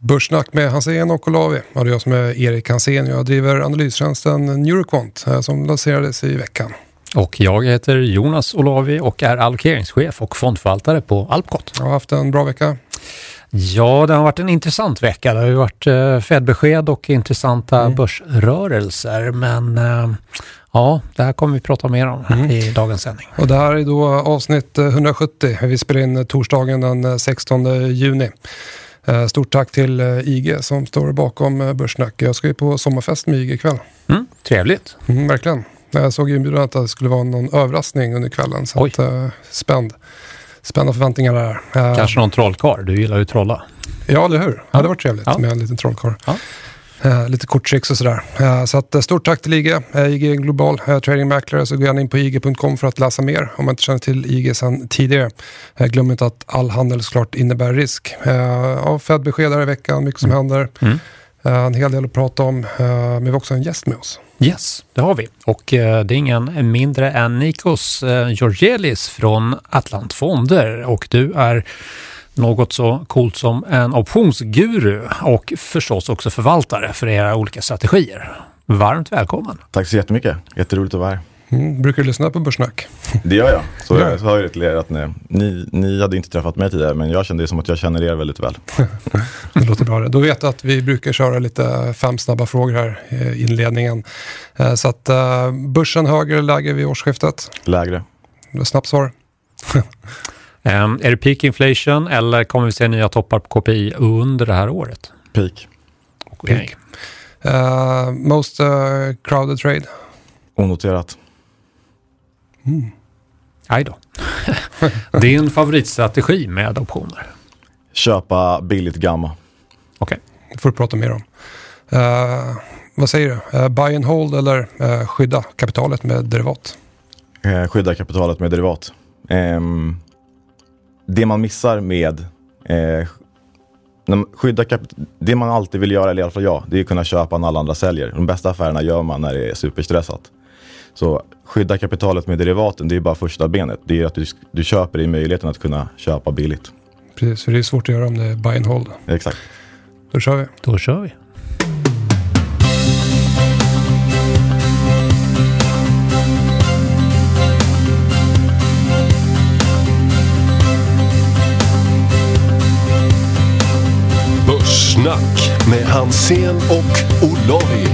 Börssnack med Hansén och Olavi. Ja, det är jag som är Erik Hansén. Jag driver analystjänsten Neuroquant eh, som lanserades i veckan. Och jag heter Jonas Olavi och är allokeringschef och fondförvaltare på Alpcot. Jag har haft en bra vecka. Ja, det har varit en intressant vecka. Det har ju varit eh, Fed-besked och intressanta mm. börsrörelser. Men eh, ja, det här kommer vi prata mer om mm. i dagens sändning. Och det här är då avsnitt 170. Vi spelar in torsdagen den 16 juni. Eh, stort tack till eh, IG som står bakom eh, Börssnack. Jag ska ju på sommarfest med IG ikväll. Mm, trevligt. Mm, verkligen. Jag såg inbjudan att det skulle vara någon överraskning under kvällen. Så att, spänd. Spända förväntningar där. Kanske någon trollkarl? Du gillar ju trolla. Ja, eller hur? Ja. Det hade varit trevligt ja. med en liten trollkarl. Ja. Uh, lite korttricks och sådär. Uh, så att, uh, stort tack till IG. IG Global Trading Mäklare. Så gå gärna in på IG.com för att läsa mer om man inte känner till IG sedan tidigare. glöm inte att all handel såklart innebär risk. Uh, Fed-besked här i veckan, mycket som mm. händer. Mm. en hel del att prata om. men vi har också en gäst med oss. Yes, det har vi. Och det är ingen mindre än Nikos Georgelis från Atlant Fonder. Och du är något så coolt som en optionsguru och förstås också förvaltare för era olika strategier. Varmt välkommen! Tack så jättemycket, jätteroligt att vara här. Mm, brukar du lyssna på Börssnack? Det gör jag. Så ja. jag har ju till er att ni, ni, ni, hade inte träffat mig tidigare, men jag kände det som att jag känner er väldigt väl. det låter bra. Då vet du att vi brukar köra lite fem snabba frågor här i inledningen. Eh, så att uh, börsen högre eller lägre vid årsskiftet? Lägre. Snabbt svar. Um, är det peak inflation eller kommer vi se nya toppar på KPI under det här året? Peak. Okay. peak. Uh, most uh, crowded trade? Onoterat. Mm. Aj då. Din favoritstrategi med optioner? Köpa billigt gamma. Okej. Okay. Det får du prata mer om. Uh, vad säger du? Uh, buy and hold eller uh, skydda kapitalet med derivat? skydda kapitalet med derivat. Um, det man missar med eh, skydda det man alltid vill göra, eller i alla fall jag, det är att kunna köpa när alla andra säljer. De bästa affärerna gör man när det är superstressat. Så skydda kapitalet med derivaten, det är bara första benet. Det är att du, du köper i möjligheten att kunna köpa billigt. Precis, för det är svårt att göra om det är buy and hold. Exakt. Då kör vi. Då kör vi. Börssnack med Hansen och Olavi.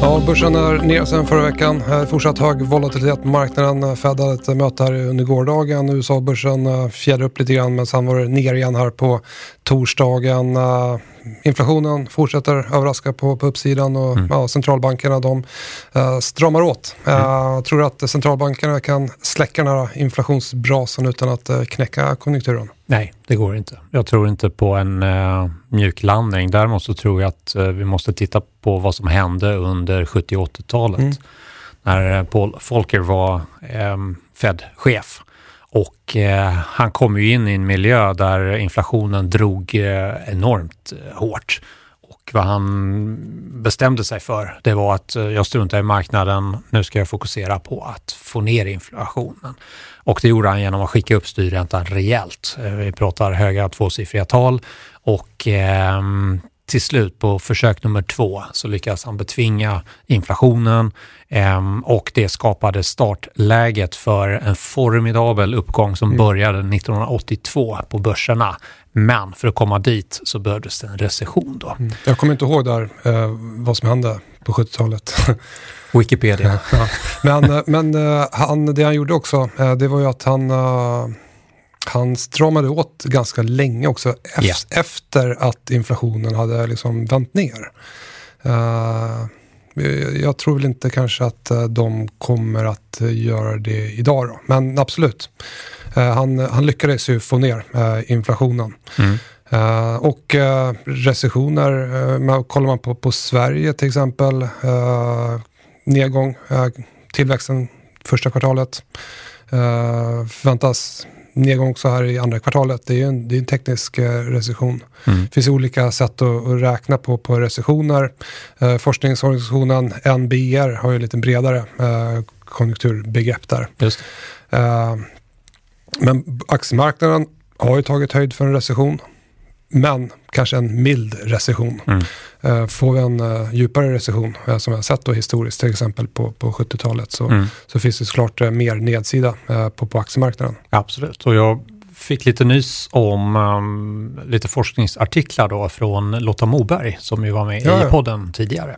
Ja, börsen är ner sen förra veckan. Fortsatt hög volatilitet på marknaden. Fed hade ett möte här under gårdagen. USA-börsen eh, fjädrade upp lite grann men sen var det ner igen här på torsdagen. Eh, inflationen fortsätter överraska på, på uppsidan och mm. ja, centralbankerna de uh, stramar åt. Uh, mm. Tror du att centralbankerna kan släcka den här inflationsbrasan utan att uh, knäcka konjunkturen? Nej, det går inte. Jag tror inte på en uh, mjuklandning. Däremot så tror jag att vi måste titta på vad som hände under 70 80-talet. Mm. När Paul Volcker var um, Fed-chef. Och eh, han kom ju in i en miljö där inflationen drog eh, enormt eh, hårt. Och vad han bestämde sig för, det var att eh, jag struntar i marknaden, nu ska jag fokusera på att få ner inflationen. Och det gjorde han genom att skicka upp styrräntan rejält. Eh, vi pratar höga tvåsiffriga tal och ehm, till slut på försök nummer två så lyckades han betvinga inflationen eh, och det skapade startläget för en formidabel uppgång som mm. började 1982 på börserna. Men för att komma dit så behövdes det en recession då. Mm. Jag kommer inte ihåg där eh, vad som hände på 70-talet. Wikipedia. ja, Men, eh, men eh, han, det han gjorde också, eh, det var ju att han han stramade åt ganska länge också yeah. efter att inflationen hade liksom vänt ner. Jag tror väl inte kanske att de kommer att göra det idag då. Men absolut. han, han lyckades ju få ner inflationen. Mm. Och recessioner, kollar man på, på Sverige till exempel, nedgång, tillväxten första kvartalet förväntas nedgång också här i andra kvartalet. Det är en, det är en teknisk eh, recession. Mm. Det finns olika sätt att, att räkna på, på recessioner. Eh, forskningsorganisationen NBR har ju lite bredare eh, konjunkturbegrepp där. Eh, men aktiemarknaden har ju tagit höjd för en recession. Men kanske en mild recession. Mm. Eh, får vi en uh, djupare recession, uh, som vi har sett då historiskt, till exempel på, på 70-talet, så, Mm. så finns det såklart mer nedsida på, på aktiemarknaden. Absolut, och jag fick lite nys om um, lite forskningsartiklar då från Lotta Moberg som ju var med Ja, i podden tidigare.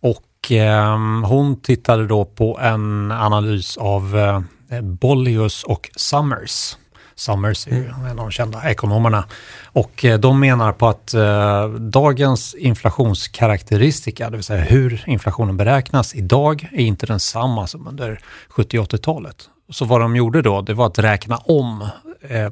Och ehm, hon tittade då på en analys av uh, Bollius och Summers. Summers är ju en av de kända ekonomerna. Och eh, de menar på att eh, dagens inflationskaraktäristika, det vill säga hur inflationen beräknas idag, är inte densamma som under 70 80-talet. Så vad de gjorde då, det var att räkna om eh,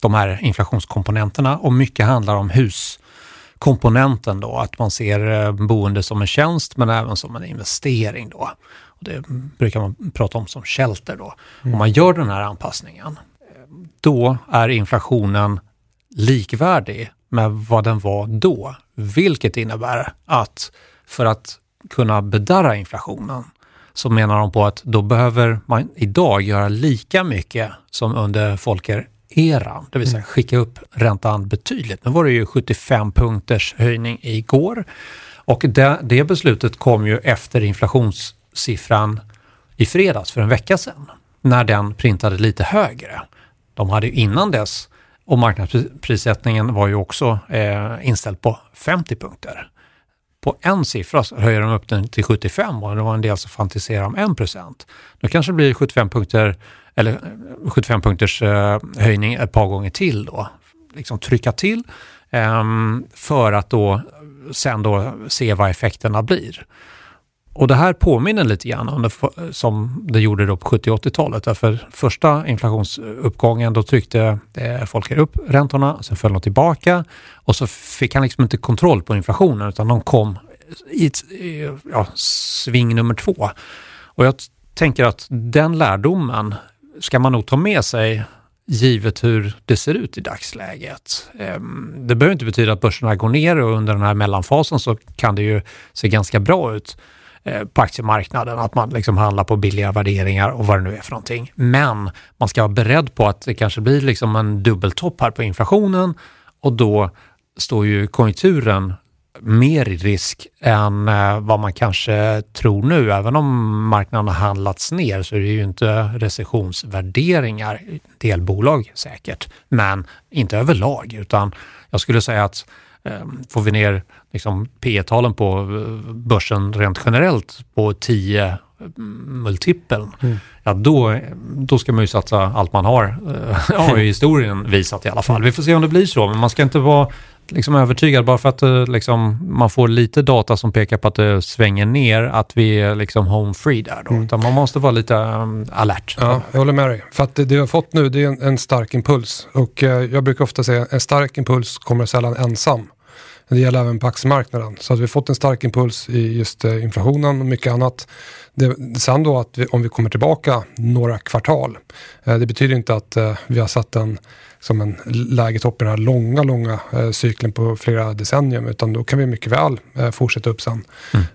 de här inflationskomponenterna och mycket handlar om huskomponenten då, att man ser boende som en tjänst men även som en investering då. Och det brukar man prata om som shelter då. Om man gör den här anpassningen, då är inflationen likvärdig med vad den var då. Vilket innebär att för att kunna bedarra inflationen så menar de på att då behöver man idag göra lika mycket som under Folker-eran, det vill säga skicka upp räntan betydligt. Nu var det ju 75 punkters höjning igår och det, det beslutet kom ju efter inflationssiffran i fredags för en vecka sedan när den printade lite högre. De hade ju innan dess och marknadsprissättningen var ju också eh, inställd på 50 punkter. På en siffra så höjer de upp den till 75 och det var en del som fantiserade om 1 procent. Nu kanske det blir 75 punkter eller eh, 75 punkters eh, höjning ett par gånger till då. Liksom trycka till eh, för att då sen då se vad effekterna blir. Och det här påminner lite grann om det, som det gjorde då på 70 80-talet. Därför första inflationsuppgången, då tryckte eh, folk Folker upp räntorna, sen föll de tillbaka och så fick han liksom inte kontroll på inflationen utan de kom i ett ja, sving nummer två. Och jag tänker att den lärdomen ska man nog ta med sig givet hur det ser ut i dagsläget. Ehm, det behöver inte betyda att börserna går ner och under den här mellanfasen så kan det ju se ganska bra ut Eh, på aktiemarknaden, att man liksom handlar på billiga värderingar och vad det nu är för någonting. Men man ska vara beredd på att det kanske blir liksom en dubbeltopp här på inflationen och då står ju konjunkturen mer i risk än eh, vad man kanske tror nu. Även om marknaden har handlats ner så är det ju inte recessionsvärderingar delbolag säkert, men inte överlag, utan jag skulle säga att eh, får vi ner liksom, P talen på eh, börsen rent generellt på 10 multipeln, ja då, då ska man ju satsa allt man har. Eh, har ju historien visat i alla fall. Vi får se om det blir så, men man ska inte vara liksom övertygad bara för att eh, liksom, man får lite data som pekar på att det svänger ner, att vi är liksom home free där då. Utan man måste vara lite um, alert. Ja, jag håller med dig. För att det, det vi har fått nu det är en, en stark impuls. Och eh, jag brukar ofta säga en stark impuls kommer sällan ensam. Det gäller även på aktiemarknaden. Så att vi har fått en stark impuls i just eh, inflationen och mycket annat. Det, sen då att vi, om vi kommer tillbaka några kvartal. Eh, det betyder inte att eh, vi har satt en som en lägetopp i den här långa, långa eh, cykeln på flera decennium. Utan då kan vi mycket väl eh, fortsätta upp sen.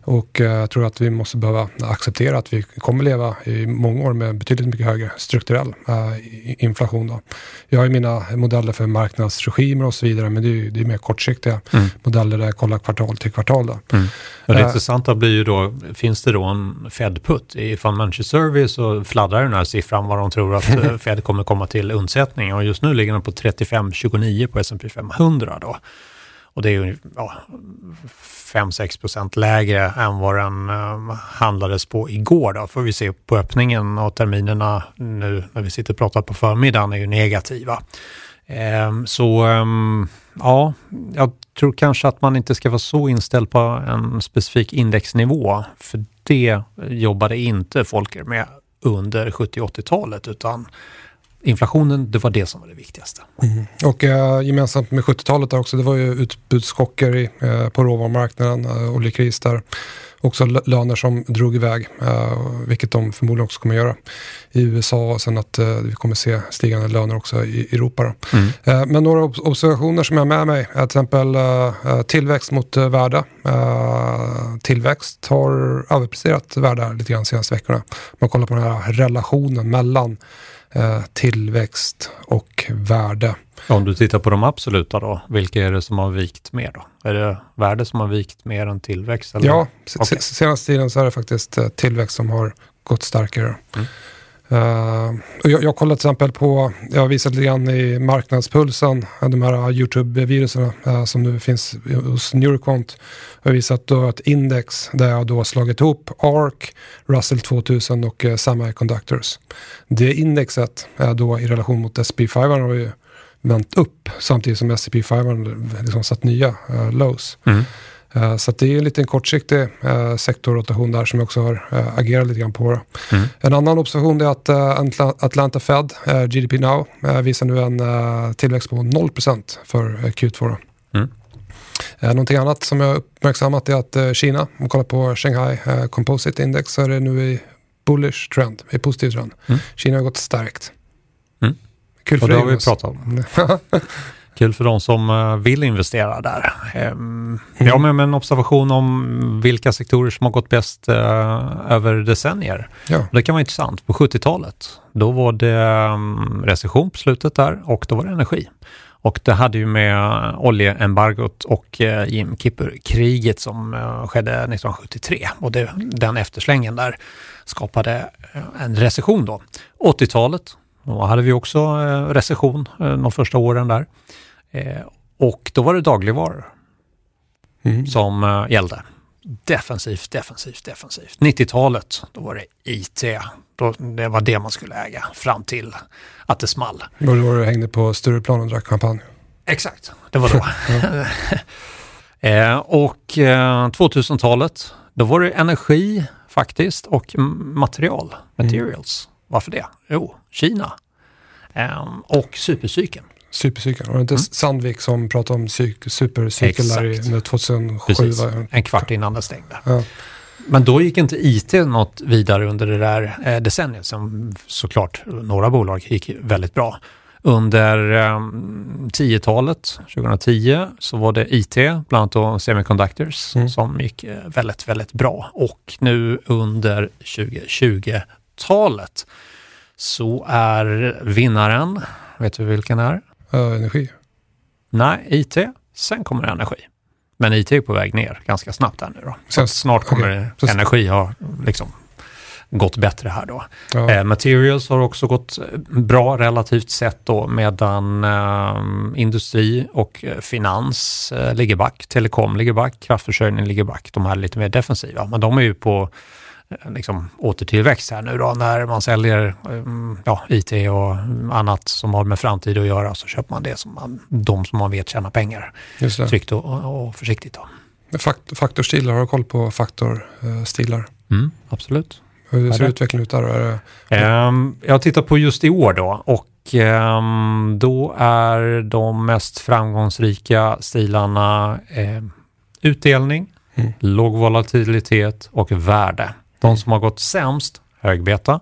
Och eh, jag tror att vi måste behöva acceptera att vi kommer leva i många år med betydligt mycket högre strukturell eh, inflation. Då. Jag har ju mina modeller för marknadsregimer och så vidare, men det är ju det är mer kortsiktiga modeller där jag kollar kvartal till kvartal. Då. Och det Eh. intressanta blir ju då, finns det då en Fed-put? I Manager Survey så fladdrar den här siffran vad de tror att eh, Fed kommer komma till undsättning och just nu ligger den på 35,29 på S&P 500 då. Och det är ju ja, 5-6 procent lägre än vad den eh, handlades på igår. Då får vi se på öppningen och terminerna nu när vi sitter och pratar på förmiddagen är ju negativa. Ehm, så ehm, ja, jag tror kanske att man inte ska vara så inställd på en specifik indexnivå. För det jobbade inte Folker med under 70-80-talet utan inflationen, det var det som var det viktigaste. Och eh, gemensamt med 70-talet där också, det var ju utbudschocker i, eh, på råvarumarknaden, eh, oljekris där. Också lö- löner som drog iväg, eh, vilket de förmodligen också kommer göra i USA och sen att eh, vi kommer se stigande löner också i Europa. Då. Eh, men några ob- observationer som jag har med mig är till exempel eh, eh, tillväxt mot eh, värde. Eh, tillväxt har överpresterat värde lite grann de senaste veckorna. Man kollar på den här relationen mellan eh, tillväxt och värde. Om du tittar på de absoluta då, vilka är det som har vikt mer då? Är det värde som har vikt mer än tillväxt? Eller? Ja, okay. senaste tiden så är det faktiskt eh, tillväxt som har gått starkare. Mm. Uh, jag, jag kollar till exempel på, jag har visat lite grann i marknadspulsen, de här YouTube-virusen uh, som nu finns hos Neuroquant. Jag har visat då ett index där jag då har slagit ihop ARC, Russell 2000 och uh, Semiconductors. Det indexet är då i relation mot SP500 har ju vänt upp samtidigt som S&P 500 liksom satt nya uh, lows. Mm. Uh, så det är en liten kortsiktig uh, sektorrotation där som jag också har uh, agerat lite grann på. Mm. En annan observation är att Atlanta Fed, GDP Now, visar nu en tillväxt på 0% för Q2. Mm. någonting annat som jag uppmärksammat är att Kina, om man kollar på Shanghai Composite Index, så är det nu i bullish trend, i positiv trend. Mm. Kina har gått starkt. Mm. Kul för Och det har vi pratat om. Kul för de som eh, vill investera där. Ehm, jag har med mig en observation om vilka sektorer som har gått bäst eh, över decennier. Ja. Det kan vara intressant. På 70-talet, då var det mm, recession på slutet där och då var det energi. Och det hade ju med oljeembargot och eh, Jim Kipper-kriget som skedde 1973 och det, den efterslängen där skapade en recession då. 80-talet, då hade vi också recession de första åren där. Eh, och då var det dagligvaror mm. som eh, gällde. Defensivt, defensivt, defensivt. 90-talet, då var det IT. Då, det var det man skulle äga fram till att det small. Det var då du hängde på Stureplan och drack champagne? Exakt, det var då. eh, och eh, 2000-talet, då var det energi faktiskt och material, materials. Mm. Varför det? Jo, Kina. Eh, och supercykeln. Supercykeln. Var det inte mm. Sandvik som pratade om supercykel där i 2007? Precis. En kvart innan det stängde. Ja. Men då gick inte IT något vidare under det där eh, decenniet som såklart några bolag gick väldigt bra. Under eh, 10-talet, 2010, så var det IT, bland annat då Semiconductors, mm. som gick eh, väldigt, väldigt bra. Och nu under 2020-talet så är vinnaren, vet du vilken är? Energi? Nej, IT. Sen kommer energi. Men IT är på väg ner ganska snabbt här nu då. Så snart kommer okay. energi ha liksom gått bättre här då. Ja. Eh, materials har också gått bra relativt sett då medan eh, industri och finans eh, ligger back, telekom ligger back, kraftförsörjning ligger back. De här är lite mer defensiva, men de är ju på Eh, liksom, återtillväxt här nu då. När man säljer mm, ja, IT och annat som har med framtid att göra så köper man det som man, de som man vet tjänar pengar. Tryggt och, och försiktigt. Då. Fakt, faktorstilar, har du koll på faktorstilar? Mm, absolut. Hur ser utvecklingen ut där? Um, jag tittar på just i år då och um, då är de mest framgångsrika stilarna um, utdelning, mm. låg volatilitet och värde. De som har gått sämst, högbeta,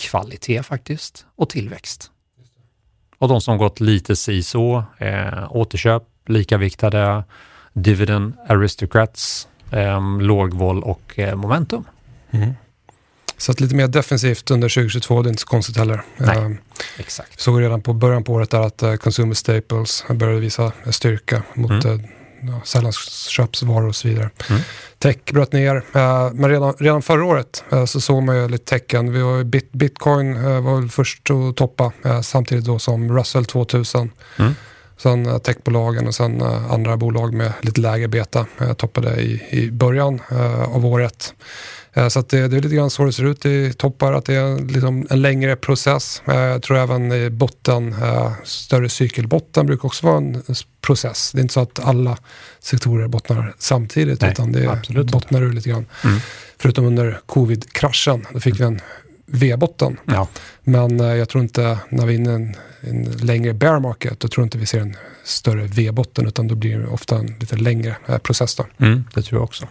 kvalitet faktiskt och tillväxt. Och de som gått lite si så, eh, återköp, likaviktade, dividend aristocrats, eh, lågvåld och eh, momentum. Mm. Så att lite mer defensivt under 2022, det är inte så konstigt heller. Nej, eh, exakt. Såg redan på början på året där att uh, Consumer Staples började visa styrka mot mm. Ja, sällanköpsvaror och så vidare. Mm. Tech bröt ner, eh, men redan, redan förra året eh, så såg man ju lite tecken. Vi var, bit, Bitcoin eh, var väl först att toppa samtidigt då som Russell 2000. Mm. Sen techbolagen och sen andra bolag med lite lägre beta toppade i, i början av året. Eh, så det, det, är lite grann så det ser ut i toppar, att det är liksom en längre process. Eh, jag tror även i botten, eh, större cykelbotten brukar också vara en process. Det är inte så att alla sektorer bottnar samtidigt, Nej, utan det bottnar ur lite grann. Mm. Förutom under covid-kraschen, då fick vi en V-botten. Ja. Men jag tror inte, när vi är inne i en, en längre bear market, då tror inte vi ser en större V-botten, utan då blir det ofta en lite längre process. Då. Mm, det tror jag också.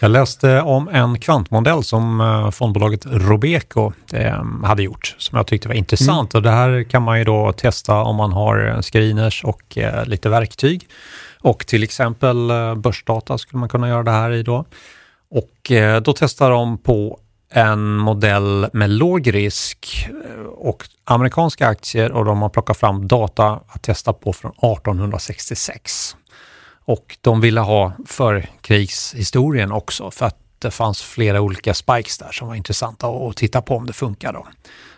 Jag läste om en kvantmodell som eh, fondbolaget Robeco eh, hade gjort, som jag tyckte var intressant. Mm. Och det här kan man ju då testa om man har screeners och eh, lite verktyg. Och till exempel börsdata skulle man kunna göra det här i då. Och då testar de på en modell med låg risk eh, och amerikanska aktier och de har plockat fram data att testa på från 1866. Och de ville ha förkrigshistorien också för att det fanns flera olika spikes där som var intressanta att titta på om det funkar. Då.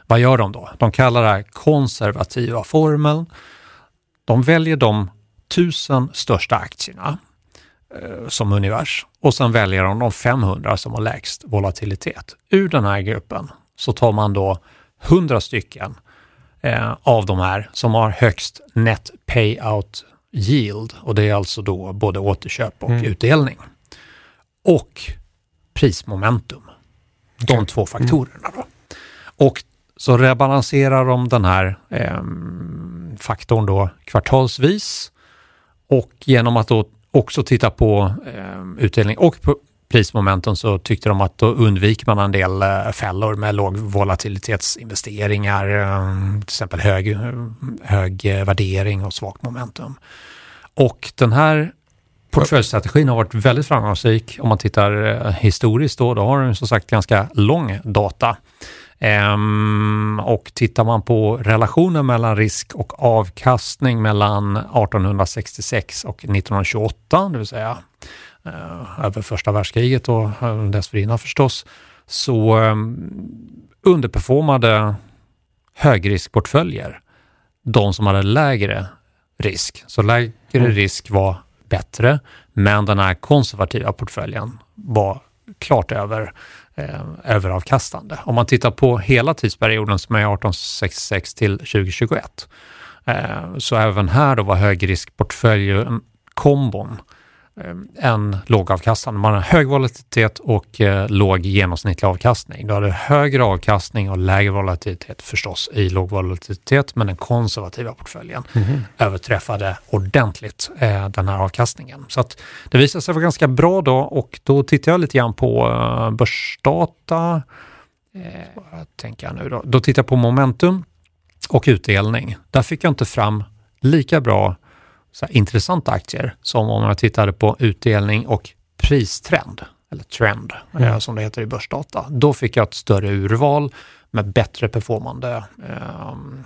Vad gör de då? De kallar det här konservativa formeln. De väljer de tusen största aktierna som univers och sen väljer de de 500 som har lägst volatilitet. Ur den här gruppen så tar man då 100 stycken eh, av de här som har högst net payout yield och det är alltså då både återköp och mm. utdelning. Och prismomentum. Okay. De två faktorerna. Då. Och så rebalanserar de den här eh, faktorn då kvartalsvis och genom att då också titta på eh, utdelning och prismomentum så tyckte de att då undviker man en del eh, fällor med låg volatilitetsinvesteringar, eh, till exempel hög, hög eh, värdering och svagt momentum. Och den här portföljstrategin har varit väldigt framgångsrik om man tittar eh, historiskt då. Då har den som sagt ganska lång data. Ehm, och tittar man på relationen mellan risk och avkastning mellan 1866 och 1928, det vill säga eh, över första världskriget och eh, dessförinnan förstås, så eh, underperformade högriskportföljer de som hade lägre risk. Så lägre mm. risk var bättre, men den här konservativa portföljen var klart över, eh, överavkastande. Om man tittar på hela tidsperioden som är 1866 till 2021, eh, så även här då var högriskportföljen kombon Eh, en lågavkastande. Man har hög volatilitet och eh, låg genomsnittlig avkastning. Du hade högre avkastning och lägre volatilitet förstås i låg volatilitet, men den konservativa portföljen mm. överträffade ordentligt eh, den här avkastningen. Så att det visade sig vara ganska bra då och då tittar jag lite grann på eh, börsdata. Eh, tänker jag nu då? Då tittar jag på momentum och utdelning. Där fick jag inte fram lika bra så intressanta aktier som om man tittade på utdelning och pristrend, eller trend mm. som det heter i börsdata. Då fick jag ett större urval med bättre performande ehm,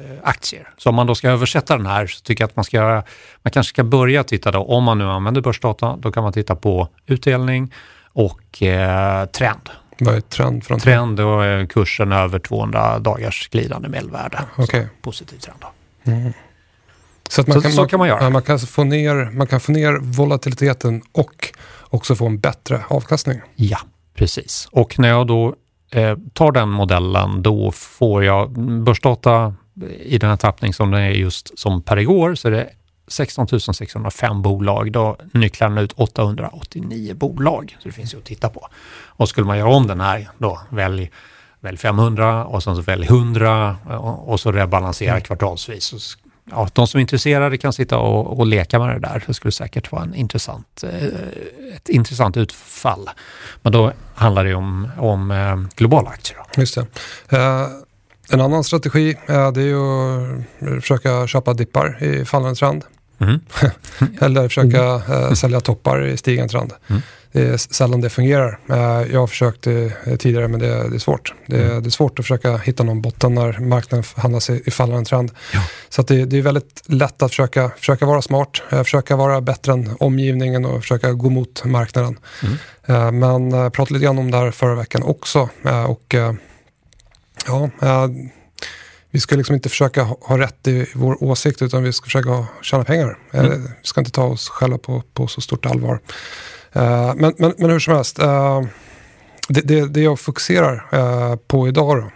eh, aktier. Så om man då ska översätta den här så tycker jag att man ska göra, man kanske ska börja titta då, om man nu använder börsdata, då kan man titta på utdelning och eh, trend. Vad är trend? Från trend är kursen över 200 dagars glidande medelvärde. Okay. Positiv trend. Mm. Så, man så, kan, så kan man göra. Man kan, få ner, man kan få ner volatiliteten och också få en bättre avkastning. Ja, precis. Och när jag då eh, tar den modellen, då får jag börsdata i den här tappning som det är just som per igår, så är det 16 605 bolag. Då nycklar den ut 889 bolag. Så det finns ju att titta på. Och skulle man göra om den här, då välj, välj 500 och sen så välj 100 och, och så rebalansera mm. kvartalsvis. Så ja, de som är intresserade kan sitta och, och leka med det där. Det skulle säkert vara en intressant, eh, ett intressant utfall. Men då handlar det om, om eh, globala aktier. Då. Just det. Uh, en annan strategi är det är ju att försöka köpa dippar i fallande trend. Mm. Eller försöka uh, sälja toppar i stigande trend. Mm det är sällan det fungerar. Eh, jag har försökt tidigare men det är, svårt. Det är, mm. svårt att försöka hitta någon botten när marknaden handlas i, fallande trend. Ja. Så det, är väldigt lätt att försöka, försöka vara smart, eh, försöka vara bättre än omgivningen och försöka gå mot marknaden. Mm. Eh, men jag pratade lite grann om det här förra veckan också. Och ja, vi ska liksom inte försöka ha rätt i vår åsikt utan vi ska försöka tjäna pengar. Mm. Vi ska inte ta oss själva på, på så stort allvar. Uh, men, men, men hur som helst, uh, det, det, det, jag fokuserar uh, på idag då,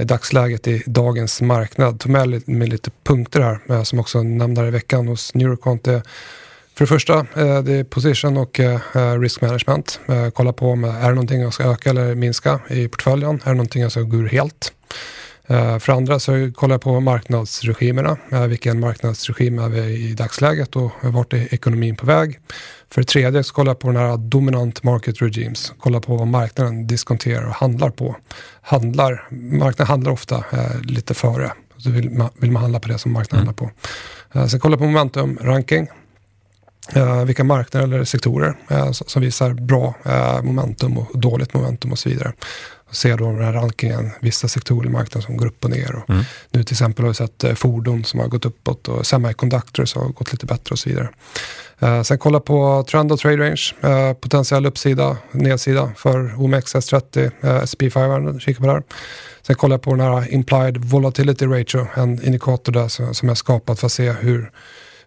i dagsläget i dagens marknad, tog med, med lite punkter här som också nämnde i veckan hos Neuroquant. Det, för det första, det är position och risk management. Kolla på om är det någonting jag ska öka eller minska i portföljen. Är det någonting jag ska gå ur helt? För det andra så kollar jag på marknadsregimerna. Vilken marknadsregim är vi i dagsläget och vart är ekonomin på väg? För det tredje så kollar jag på den här dominant market regimes. Kolla på vad marknaden diskonterar och handlar på. Handlar, marknaden handlar ofta eh, lite före. Så vill man, vill man handla på det som marknaden mm. handlar på. Eh, sen kolla på momentum ranking. Eh, vilka marknader eller sektorer eh, som visar bra eh, momentum och dåligt momentum och så vidare. Och ser då den här rankingen, vissa sektorer i marknaden som går upp och ner. Och Mm. Nu till exempel har vi sett fordon som har gått uppåt och semiconductors har gått lite bättre och så vidare. Eh, sen kolla på trend och trade range, eh, potentiell uppsida, nedsida för OMXS30, eh, SP 500, kika på där. Sen kollar jag på den här implied volatility ratio, en indikator där som, som är skapad för att se hur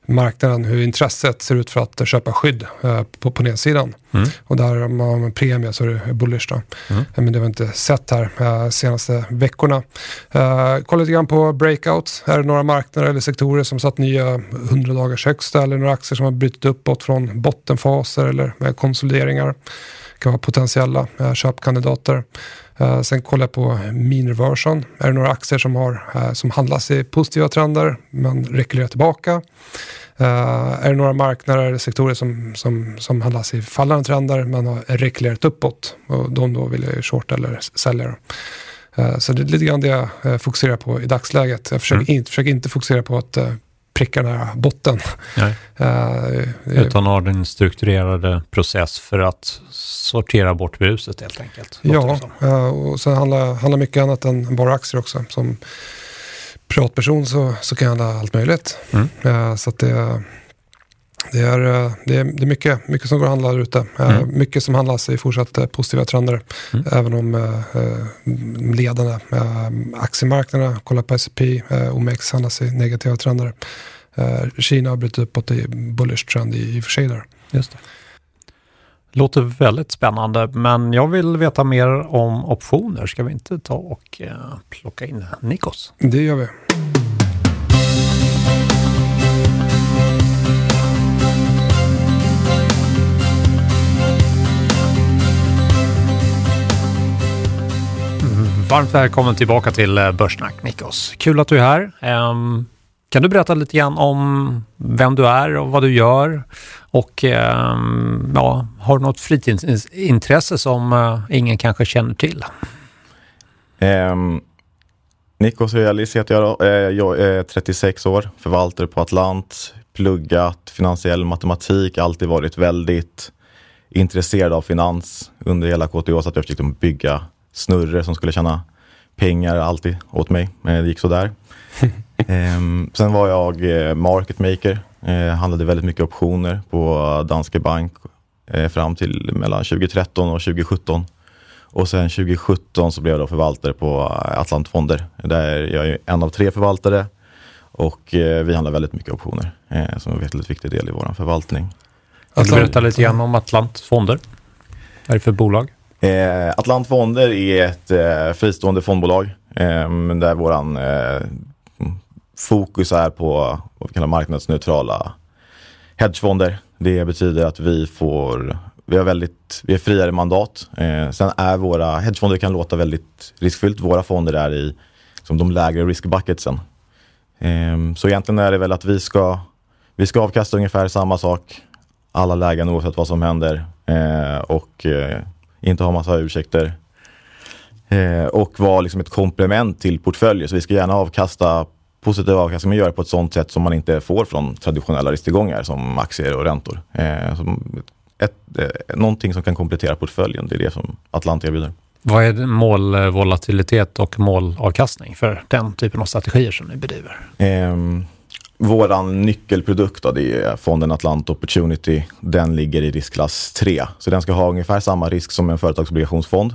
marknaden, hur intresset ser ut för att köpa skydd eh, på, på nedsidan. Mm. Och där om man har en premie så är det bullish då. Mm. Eh, Men det har vi inte sett här eh, senaste veckorna. Eh, kolla lite grann på breakouts. Är det några marknader eller sektorer som satt nya 100 dagars högsta eller några aktier som har brutit uppåt från bottenfaser eller konsolideringar. Kan vara potentiella eh, köpkandidater. Eh, sen kollar jag på mean reversion. Är det några aktier som, har, eh, som handlas i positiva trender men rekylerar tillbaka? Är det några marknader eller sektorer som, som, som handlas i fallande trender men har rekylerat uppåt? Och de då vill jag shorta eller sälja. så det är lite grann det jag fokuserar på i dagsläget. Jag försöker, Mm. inte, försöker inte fokusera på att pricka den här botten. Eh, Utan har din strukturerade process för att sortera bort bruset helt enkelt. Ja, eh, och sen handlar, handlar mycket annat än bara aktier också. Som privatperson så, så kan jag handla allt möjligt. Mm. Eh, Så att det, det, är, eh, det, är, det är mycket, mycket som går att handla där ute. Eh, Mm. Mycket som handlas i fortsatt eh, positiva trender. Mm. Även om eh, ledande eh, aktiemarknaderna, kolla på S&P, eh, OMX handlas i negativa trender. Kina har brutit uppåt i bullish trend i, och för sig där. Just det. Låter väldigt spännande, men jag vill veta mer om optioner. Ska vi inte ta och plocka in Nikos? Det gör vi. Varmt välkommen tillbaka till eh, Börssnack, Nikos. Kul att du är här. Ehm, kan du berätta lite grann om vem du är och vad du gör? Och ehm, ja, har du något fritidsintresse som eh, ingen kanske känner till? Um, Nikos Realis heter jag då. Eh, Jag är 36 år, förvaltare på Atlant, pluggat finansiell matematik, alltid varit väldigt intresserad av finans under hela KTH så att jag försökte bygga snurror som skulle tjäna pengar alltid åt mig. Men det gick sådär. Ehm, sen var jag eh, market maker, eh, handlade väldigt mycket optioner på Danske Bank eh, fram till mellan 2013 och 2017. Och sen 2017 så blev jag då förvaltare på eh, Atlantfonder. Där jag är en av tre förvaltare och eh, vi handlar väldigt mycket optioner eh, som är en väldigt viktig del i vår förvaltning. Kan du berätta lite grann om Atlant Fonder? Vad är det för bolag? Eh, Atlantfonder är ett eh, fristående fondbolag eh, där våran eh, fokus är på vad vi kallar marknadsneutrala hedgefonder. Det betyder att vi får vi har väldigt, vi har friare mandat. Eh, sen är våra hedgefonder kan låta väldigt riskfyllt. Våra fonder är i som de lägre riskbucketsen. Eh, så egentligen är det väl att vi ska, vi ska avkasta ungefär samma sak alla lägen oavsett vad som händer. Eh, och eh, inte ha massa ursäkter. Eh, och vara liksom ett komplement till portföljer. Så vi ska gärna avkasta positiv avkastning men göra på ett sånt sätt som man inte får från traditionella risktillgångar som aktier och räntor. Eh, som ett, eh, någonting som kan komplettera portföljen, det är det som Atlant erbjuder. Vad är målvolatilitet och målavkastning för den typen av strategier som ni bedriver? Eh, våran nyckelprodukt då, det är fonden Atlant Opportunity. Den ligger i riskklass 3. Så den ska ha ungefär samma risk som en företagsobligationsfond.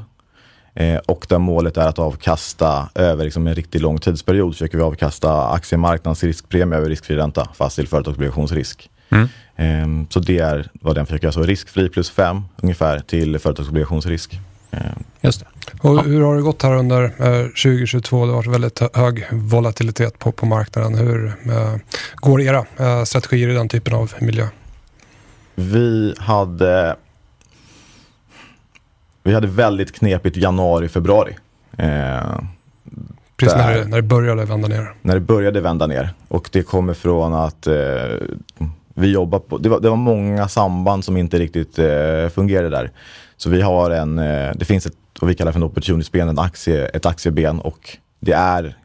Eh, och där målet är att avkasta över liksom en riktigt lång tidsperiod försöker vi avkasta aktiemarknadens riskpremie över riskfri ränta fast till företagsobligationsrisk. Mm. Eh, så det är vad den försöker göra. Så riskfri plus 5 ungefär till företagsobligationsrisk. Eh, Just det. Och hur har det gått här under eh, 2022? Det har varit väldigt hö- hög volatilitet på, på marknaden. Hur eh, går era eh, strategier i den typen av miljö? Vi hade Vi hade väldigt knepigt januari, februari. Eh, Precis Där. när det, när det började vända ner. när det började vända ner. Och det kommer från att eh, vi jobbar på, det var, det var många samband som inte riktigt eh, fungerade där. Så vi har en, eh, det finns ett, vad vi kallar för en opportunity-ben, en aktie, ett aktieben och det är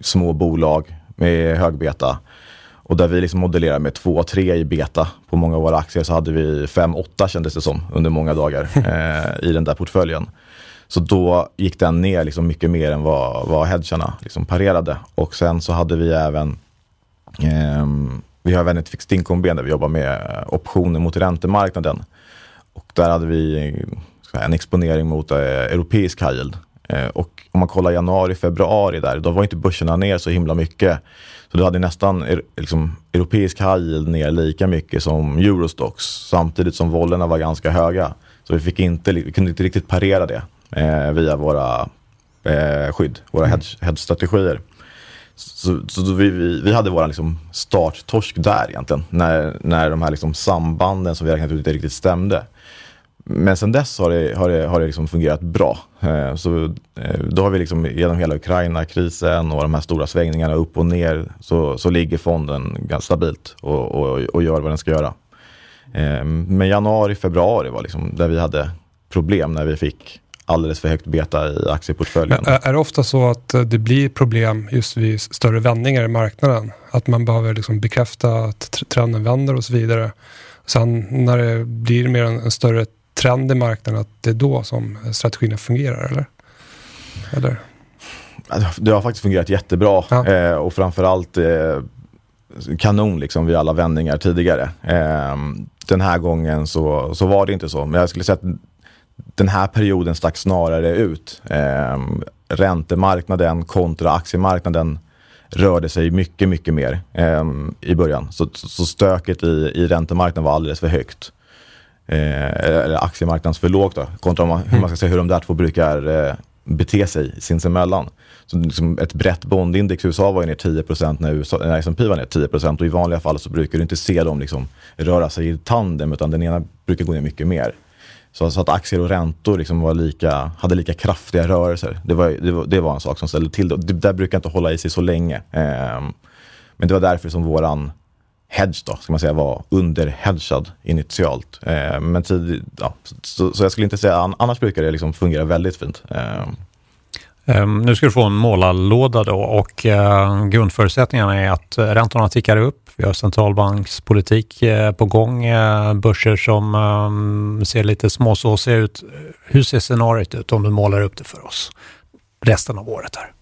små bolag med hög beta. Och där vi liksom modellerar med 2-3 i beta på många av våra aktier så hade vi 5-8 kändes det som under många dagar eh, i den där portföljen. Så då gick den ner liksom mycket mer än vad, vad hedgarna liksom parerade. Och sen så hade vi även eh, vi har även ett fixed income-ben där vi jobbar med optioner mot räntemarknaden. Och där hade vi en exponering mot eh, europeisk high yield. Eh, och om man kollar januari, februari där, då var inte börserna ner så himla mycket. Så du hade nästan liksom, europeisk high yield ner lika mycket som Eurostox samtidigt som vollorna var ganska höga. Så vi, fick inte, vi kunde inte riktigt parera det eh, via våra eh, skydd, våra mm. hedge-strategier. Så, så vi, vi, vi, hade vår liksom starttorsk där egentligen, när, när de här liksom sambanden som vi räknat ut inte riktigt stämde. Men sen dess har det, har det, har det liksom fungerat bra. Eh, så eh, då har vi liksom genom hela Ukraina-krisen och de här stora svängningarna upp och ner så, så ligger fonden ganska stabilt och, och, och gör vad den ska göra. Eh, men januari, februari var liksom där vi hade problem när vi fick alldeles för högt beta i aktieportföljen. Men eh, är det ofta så att eh, det blir problem just vid större vändningar i marknaden? Att man behöver liksom bekräfta att trenden vänder och så vidare. Sen när det blir mer en, en större trend i marknaden att det är då som strategierna fungerar, eller? eller? Det har faktiskt fungerat jättebra ja. eh, och framförallt eh, kanon liksom vid alla vändningar tidigare. Eh, den här gången så, så var det inte så, men jag skulle säga att den här perioden stack snarare ut. Eh, räntemarknaden kontra aktiemarknaden rörde sig mycket, mycket mer eh, i början. Så, så stöket i, i räntemarknaden var alldeles för högt Eh, eller aktiemarknadens för lågt då, kontra man, hur man ska säga hur de där två brukar eh, bete sig sinsemellan. Så liksom ett brett bondindex i USA var ju ner 10 när, USA, när S&P var ner 10 och i vanliga fall så brukar du inte se dem liksom röra sig i tandem utan den ena brukar gå ner mycket mer. Så, så att aktier och räntor liksom var lika, hade lika kraftiga rörelser, det var, det var, det var en sak som ställde till det. Det där brukar inte hålla i sig så länge. Eh, men det var därför som våran hedge då, ska man säga, var underhedgad initialt. Eh, men tid, ja, så, så, jag skulle inte säga, annars brukar det liksom fungera väldigt fint. Eh. Um, nu ska du få en målarlåda då och uh, grundförutsättningarna är att räntorna tickar upp. Vi har centralbankspolitik uh, på gång, uh, börser som um, ser lite småsåsiga ut. Hur ser scenariot ut om du målar upp det för oss resten av året här?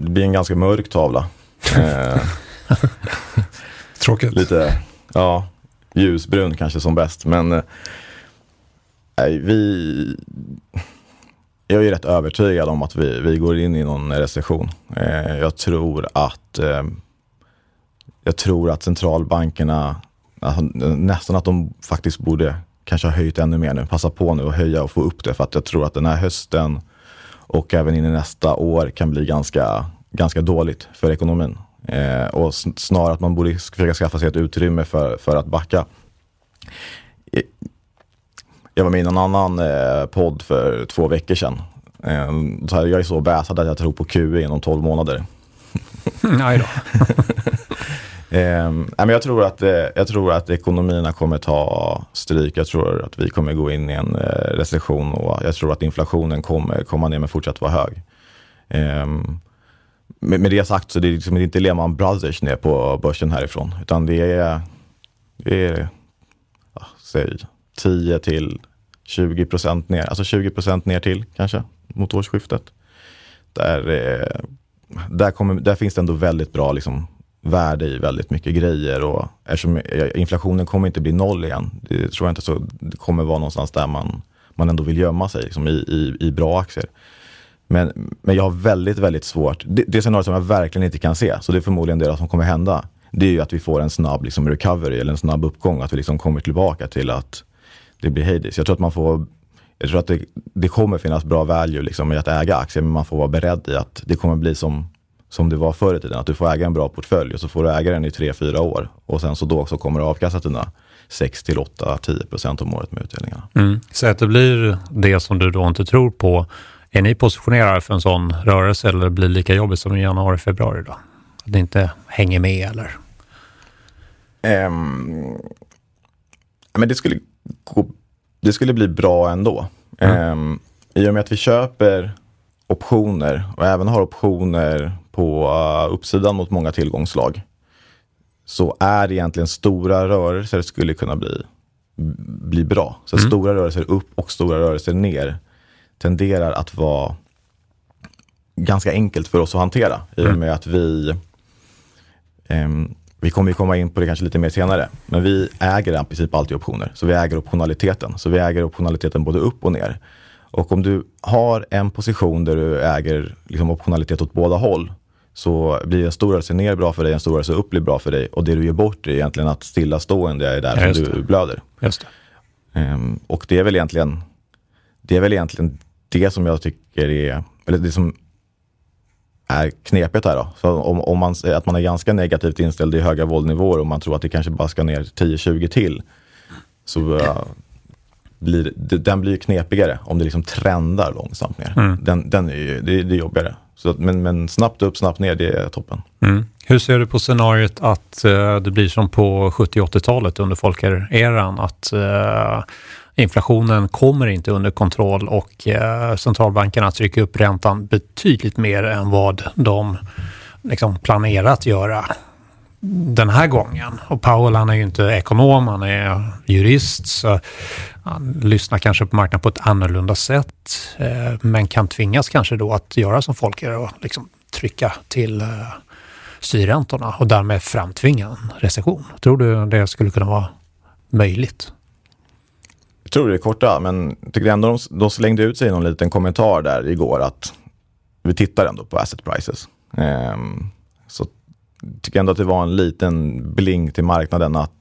Det blir en ganska mörk tavla. Tråkigt. Lite, ja, ljusbrun kanske som bäst. Men eh, nej, vi... Jag är rätt övertygad om att vi, vi går in i någon recession. Eh, jag tror att eh, jag tror att centralbankerna, alltså, nästan att de faktiskt borde kanske ha höjt ännu mer nu. Passa på nu och höja och få upp det för att jag tror att den här hösten och även in i nästa år kan bli ganska, ganska dåligt för ekonomin. Eh, och snarare att man borde försöka skaffa sig ett utrymme för, för att backa. Jag var med i en annan eh, podd för två veckor sedan. Eh, så här, jag är så bäsad att jag tror på QE inom 12 månader. Nej då. eh, men jag, tror att, eh, jag tror att ekonomierna kommer ta stryk. Jag tror att vi kommer gå in i en eh, recession och jag tror att inflationen kommer komma ner men fortsatt vara hög. Um, med, med det sagt så det är liksom inte Lehman Brothers ner på börsen härifrån. Utan det är, det är ja, säg 10 till 20 procent ner. Alltså 20 procent ner till kanske mot årsskiftet. Där, eh, där, kommer, där finns det ändå väldigt bra liksom, värde i väldigt mycket grejer. Och eftersom inflationen kommer inte bli noll igen. Det tror jag inte så. Det kommer vara någonstans där man, man ändå vill gömma sig liksom, i, i, i bra aktier. Men, men jag har väldigt, väldigt svårt. Det, det scenariot som jag verkligen inte kan se, så det är förmodligen det som kommer hända. Det är ju att vi får en snabb liksom, recovery eller en snabb uppgång. Att vi liksom kommer tillbaka till att det blir hejdis. Jag tror att man får jag tror att det, det kommer finnas bra value liksom, i att äga aktier, men man får vara beredd i att det kommer bli som, som det var förr i tiden. Att du får äga en bra portfölj och så får du äga den i tre fyra år. Och sen så då så kommer du avkasta dina 6 till 8, 10 procent om året med utdelningarna. Mm. Så att det blir det som du då inte tror på är ni positionerade för en sån rörelse eller blir det lika jobbigt som i januari, februari då? Att ni inte hänger med eller? Um, men det skulle, det skulle bli bra ändå. Mm. Um, I och med att vi köper optioner och även har optioner på uh, uppsidan mot många tillgångslag så är egentligen stora rörelser skulle kunna bli, bli bra. Så mm. stora rörelser upp och stora rörelser ner tenderar att vara ganska enkelt för oss att hantera i och mm. med att vi um, vi kommer komma in på det kanske lite mer senare, men vi äger i princip alltid optioner. Så vi äger optionaliteten. Så vi äger optionaliteten både upp och ner. Och om du har en position där du äger liksom optionalitet åt båda håll, så blir en stor rörelse ner bra för dig, en stor rörelse upp blir bra för dig. Och det du ger bort är egentligen att stillastående är där ja, som du blöder. Just det. Um, och det är väl egentligen det är väl egentligen det som jag tycker är, eller det som är knepigt här då. Så om, om man att man är ganska negativt inställd i höga våldnivåer och man tror att det kanske bara ska ner 10-20 till. Så uh, blir, den blir knepigare om det liksom trendar långsamt ner. Mm. Den, den är ju, det, det är jobbigare. Så, men, men snabbt upp, snabbt ner, det är toppen. Mm. Hur ser du på scenariot att uh, det blir som på 70-80-talet under Folker-eran? Att uh, inflationen kommer inte under kontroll och eh, centralbankerna trycker upp räntan betydligt mer än vad de liksom, planerat att göra den här gången. Och Powell han är ju inte ekonom, han är jurist, så han lyssnar kanske på marknaden på ett annorlunda sätt, eh, men kan tvingas kanske då att göra som folk gör och liksom trycka till eh, styrräntorna och därmed framtvinga en recession. Tror du det skulle kunna vara möjligt? Jag tror det är korta, men jag tycker ändå de, de slängde ut sig någon liten kommentar där igår att vi tittar ändå på asset prices. Um, så tycker ändå att det var en liten bling till marknaden att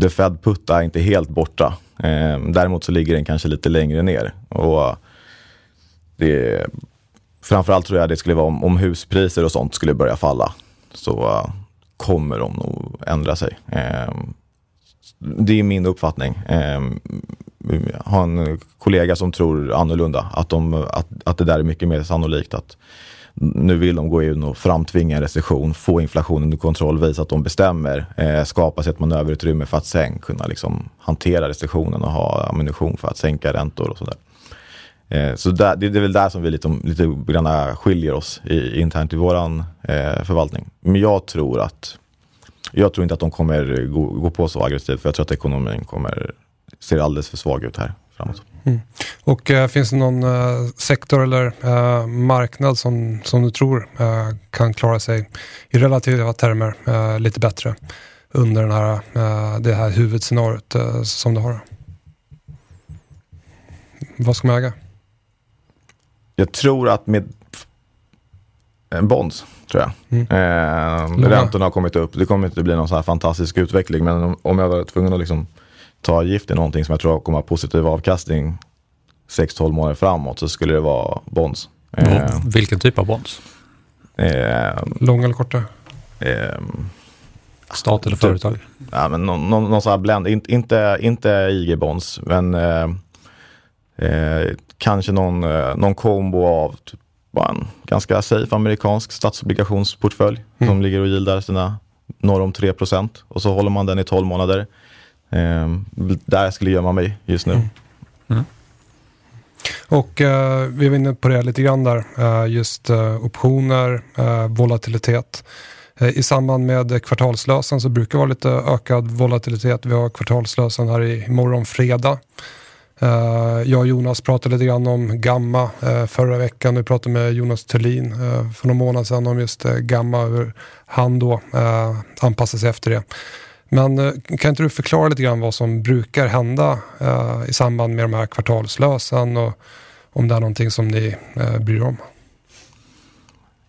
the Fed putta är inte helt borta. Um, däremot så ligger den kanske lite längre ner. Och det, framförallt tror jag det skulle vara om, om huspriser och sånt skulle börja falla. Så uh, kommer de nog ändra sig. Um, det är min uppfattning. Eh, jag har en kollega som tror annorlunda. Att, de, att, att det där är mycket mer sannolikt. att nu vill de gå in och framtvinga en recession, få inflationen under kontroll, visa att de bestämmer, eh, skapa sig ett manöverutrymme för att sen kunna liksom hantera recessionen och ha ammunition för att sänka räntor och sådär. Eh, så där, det, det, är väl där som vi lite, lite grann skiljer oss i, internt i vår eh, förvaltning. Men jag tror att jag tror inte att de kommer gå, gå på så aggressivt för jag tror att ekonomin kommer ser alldeles för svag ut här framåt. Mm. Och äh, finns det någon äh, sektor eller äh, marknad som, som du tror kan klara sig i relativa termer lite bättre under den här, det här huvudscenariot som du har? Vad ska man äga? Jag tror att med en bonds, tror jag. Mm. Eh, räntorna har kommit upp. Det kommer inte bli någon så här fantastisk utveckling, men om, om jag var tvungen att liksom ta gift i någonting som jag tror kommer ha positiv avkastning 6-12 månader framåt så skulle det vara bonds. Eh, vilken typ av bonds? Eh, Långa eller korta? Eh, Stat eller typ, företag? Ja, men någon, någon, någon sån här blend. In, inte, inte IG-bonds, men eh, eh, kanske någon, eh, någon kombo av typ, en ganska safe amerikansk statsobligationsportfölj mm. som ligger och gildar sina norr om 3% och så håller man den i 12 månader. Eh, där skulle gömma mig just nu. Mm. Mm. Och uh, vi var inne på det lite grann där, uh, just uh, optioner, volatilitet. I samband med kvartalslösen så brukar det vara lite ökad volatilitet. Vi har kvartalslösen här i morgon fredag. Eh, jag och Jonas pratade lite grann om Gamma eh, förra veckan. Vi pratade med Jonas Thulin eh, för några månader sedan om just Gamma, hur han då anpassar sig efter det. Men kan inte du förklara lite grann vad som brukar hända i samband med de här kvartalslösen och om det är någonting som ni bryr er om?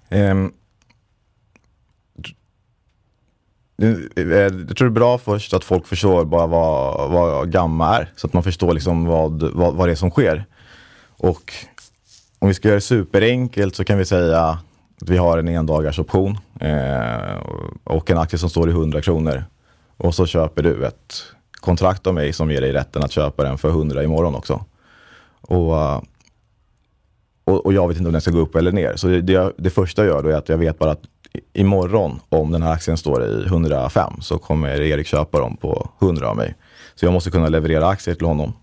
Um, Eh, jag tror det är bra först att folk förstår bara vad, vad gamma är. Så att man förstår liksom vad, vad, vad det är som sker. Och om vi ska göra det superenkelt så kan vi säga att vi har en endagarsoption eh, och en aktie som står i 100 kronor. Och så köper du ett kontrakt av mig som ger dig rätten att köpa den för 100 imorgon också. Och, eh, och, och jag vet inte om den ska gå upp eller ner. Så det, det, det första jag gör då är att jag vet bara att imorgon, om den här aktien står i 105, så kommer Erik köpa dem på 100 av mig. Så jag måste kunna leverera aktier till honom.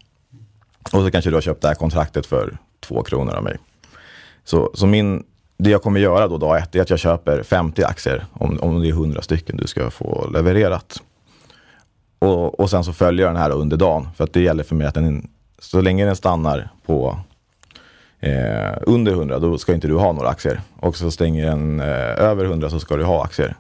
Och så kanske du har köpt det här kontraktet för 2 kronor av mig. Så, så min det jag kommer göra då dag ett är att jag köper 50 aktier om, om det är 100 stycken du ska få levererat. Och, och sen så följer jag den här under dagen. För att det gäller för mig att den, så länge den stannar på eh, under 100 då ska inte du ha några aktier. Och så stänger den eh, över 100 så ska du ha aktier.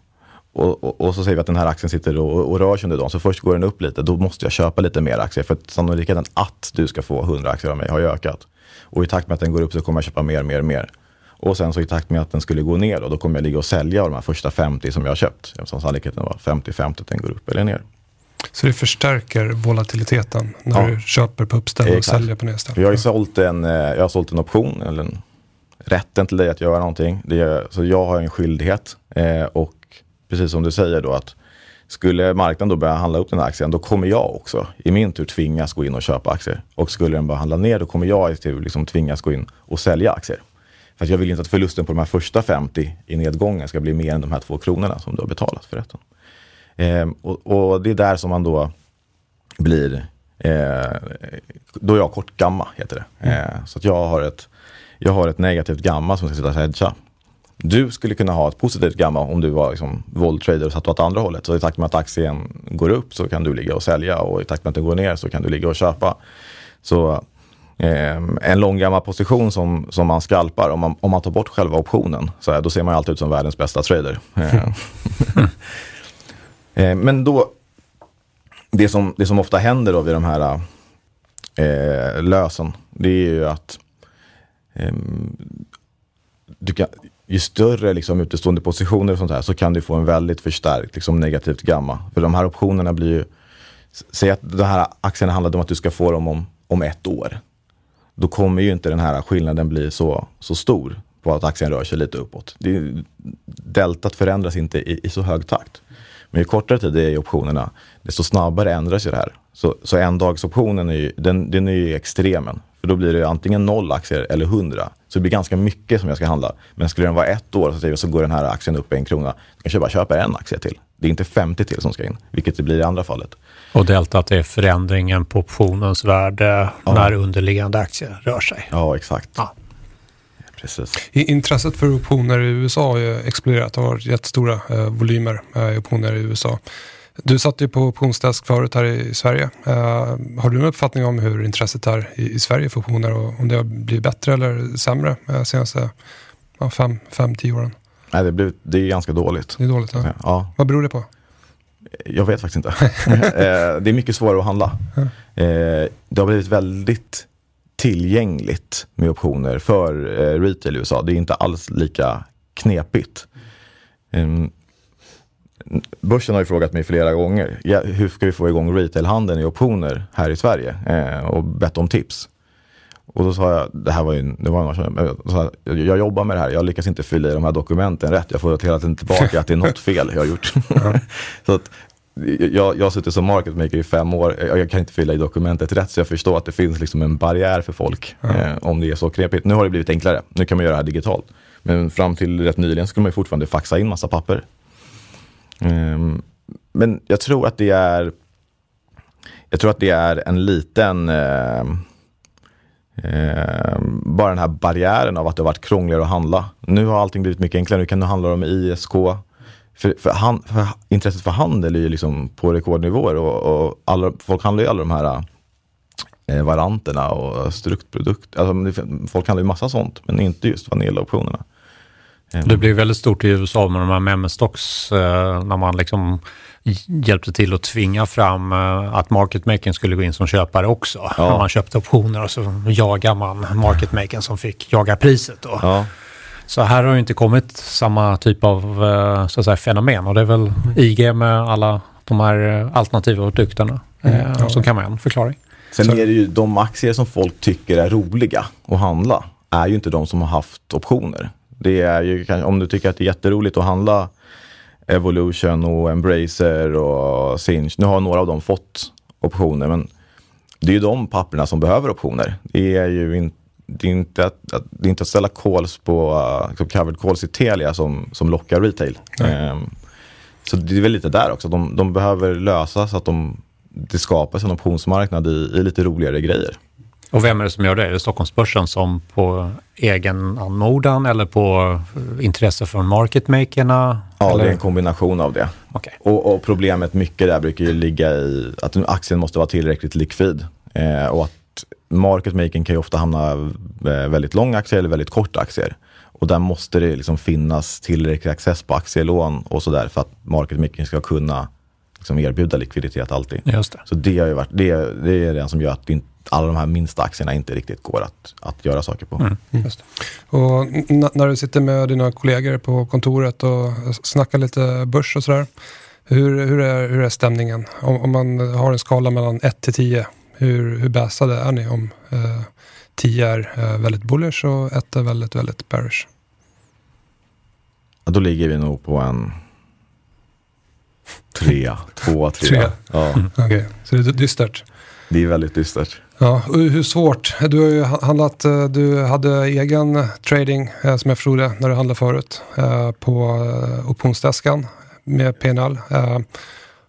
Och, och, och, så säger vi att den här aktien sitter och, och rör sig under dagen. Så först går den upp lite, då måste jag köpa lite mer aktier. För sannolikheten att du ska få 100 aktier av mig har ju ökat. Och i takt med att den går upp så kommer jag köpa mer, mer, mer. Och sen så i takt med att den skulle gå ner då, då kommer jag ligga och sälja av de här första 50 som jag har köpt. Eftersom sannolikheten var 50-50 att den går upp eller ner. Så det förstärker volatiliteten när Ja. du köper på uppställ och säljer på nedställ? Jag har ju sålt en, eh, jag har sålt en option, eller en, rätten till dig att göra någonting. Är, så jag har en skyldighet. Eh, och precis som du säger då att skulle marknaden då börja handla upp den här aktien, då kommer jag också i min tur tvingas gå in och köpa aktier. Och skulle den börja handla ner, då kommer jag i tur liksom tvingas gå in och sälja aktier. För jag vill inte att förlusten på de här första 50 i nedgången ska bli mer än de här två kronorna som du har betalat för rätten. Eh, och, och det är där som man då blir, eh, då är jag kort gamma heter det. Eh, så att jag har, ett, jag har ett negativt gamma som ska sitta och hedga. Du skulle kunna ha ett positivt gamma om du var liksom våldtrader och satt åt andra hållet. Så i takt med att aktien går upp så kan du ligga och sälja och i takt med att den går ner så kan du ligga och köpa. Så eh, en lång gammal position som, som man skalpar, om man, om man tar bort själva optionen, så här, då ser man ju alltid ut som världens bästa trader. Eh, eh, men då, det som, det som ofta händer då vid de här eh, lösen, det är ju att eh, du kan, ju större liksom, utestående positioner och sånt här så kan du få en väldigt förstärkt liksom, negativt gamma. För de här optionerna blir ju, säg att de här aktierna handlade om att du ska få dem om, om ett år. Då kommer ju inte den här skillnaden bli så, så stor på att aktien rör sig lite uppåt. Det, deltat förändras inte i, i så hög takt. Men ju kortare tid det är i optionerna, desto snabbare ändrar sig det här. Så, så en dagsoptionen är ju, den, den är ju extremen. För då blir det antingen noll aktier eller hundra. Så det blir ganska mycket som jag ska handla. Men skulle den vara ett år så, så går den här aktien upp en krona. Då kanske jag bara köper en aktie till. Det är inte 50 till som ska in, vilket det blir i andra fallet. Och deltat är förändringen på optionens värde när underliggande aktier rör sig. Ja, exakt. Ja. Precis. Intresset för optioner i USA har ju exploderat. Det har varit jättestora eh, volymer eh, i optioner i USA. Du satt ju på optionsdesk förut här i Sverige. Eh, har du en uppfattning om hur intresset är i, i Sverige för optioner och om det har blivit bättre eller sämre eh, senaste ja, fem, fem, tio åren? Nej, det, blir, det är ganska dåligt. Det är dåligt. Ja. Ja, Vad beror det på? Jag vet faktiskt inte. Eh, det är mycket svårare att handla. Eh, Det har blivit väldigt tillgängligt med optioner för eh, retail i USA. Det är inte alls lika knepigt. Ehm, Börsen har ju frågat mig flera gånger, ja, hur ska vi få igång retailhandeln i optioner här i Sverige? Eh, och bett om tips. Och då sa jag, det här var ju, det var några jag jag, jag jobbar med det här, jag lyckas inte fylla i de här dokumenten rätt. Jag får hela tiden tillbaka att det är något fel jag har gjort. så att, jag, jag har suttit som market maker i fem år, jag, jag kan inte fylla i dokumentet rätt så jag förstår att det finns liksom en barriär för folk eh, om det är så knepigt. Nu har det blivit enklare, nu kan man göra det här digitalt. Men fram till rätt nyligen skulle man ju fortfarande faxa in massa papper. Ehm, men jag tror att det är jag tror att det är en liten ehm, ehm, bara den här barriären av att det har varit krångligare att handla. Nu har allting blivit mycket enklare. Nu kan du handla om ISK. För, för, han, för intresset för handel är ju liksom på rekordnivåer och, och alla, folk handlar ju alla de här eh, varianterna och struktprodukt. Alltså, folk handlar ju massa sånt, men inte just vaniljoptionerna. Ehm, Det blev väldigt stort i USA med de här meme stocks eh, när man liksom hjälpte till att tvinga fram eh, att market makern skulle gå in som köpare också. När man köpte optioner och så jagar man market makern som fick jaga priset. Då. Ja, Så här har ju inte kommit samma typ av eh, så att säga, fenomen och det är väl IG med alla de här eh, alternativa produkterna eh, som kan vara en förklaring. Sen är det ju de aktier som folk tycker är roliga att handla, är ju inte de som har haft optioner. Det är ju, om du tycker att det är jätteroligt att handla Evolution och Embracer och Sinch. Nu har några av dem fått optioner, men det är ju de papperna som behöver optioner. Det är ju in, det är inte att, att, det är inte att ställa calls på uh, liksom covered calls i Telia som, som lockar retail. Ehm, så det är väl lite där också. De, de behöver lösa så att de, det skapas en optionsmarknad i, i lite roligare grejer. Och vem är det som gör det? Är det Stockholmsbörsen som på egen anmodan eller på eh, intresse från marketmakerna? Ja, eller? det är en kombination av det. Okay. Och, och, problemet mycket där brukar ju ligga i att aktien måste vara tillräckligt likvid. Eh, och att marketmaking kan ju ofta hamna eh, väldigt lång aktier eller väldigt kort aktier. Och där måste det liksom finnas tillräcklig access på aktielån och sådär för att marketmaking ska kunna liksom erbjuda likviditet alltid. Just det. Så det, har ju varit, det, det är det som gör att alla de här minsta aktierna inte riktigt går att, att göra saker på. Mm. Mm. Och när du sitter med dina kollegor på kontoret och snackar lite börs och sådär. Hur, hur, är, hur är stämningen? Om, om man har en skala mellan 1 till 10, hur, hur bäsade är ni om eh, 10 är eh, väldigt bullish och 1 är väldigt, väldigt bearish? Ja, då ligger vi nog på en trea, tvåa, trea. trea. Ja. Okej, okay. så det är dystert? Det är väldigt dystert. Ja, hur svårt? Du har ju handlat, eh, du hade egen trading eh, som jag förstod det när du handlade förut eh, på optionsdeskan med PNL.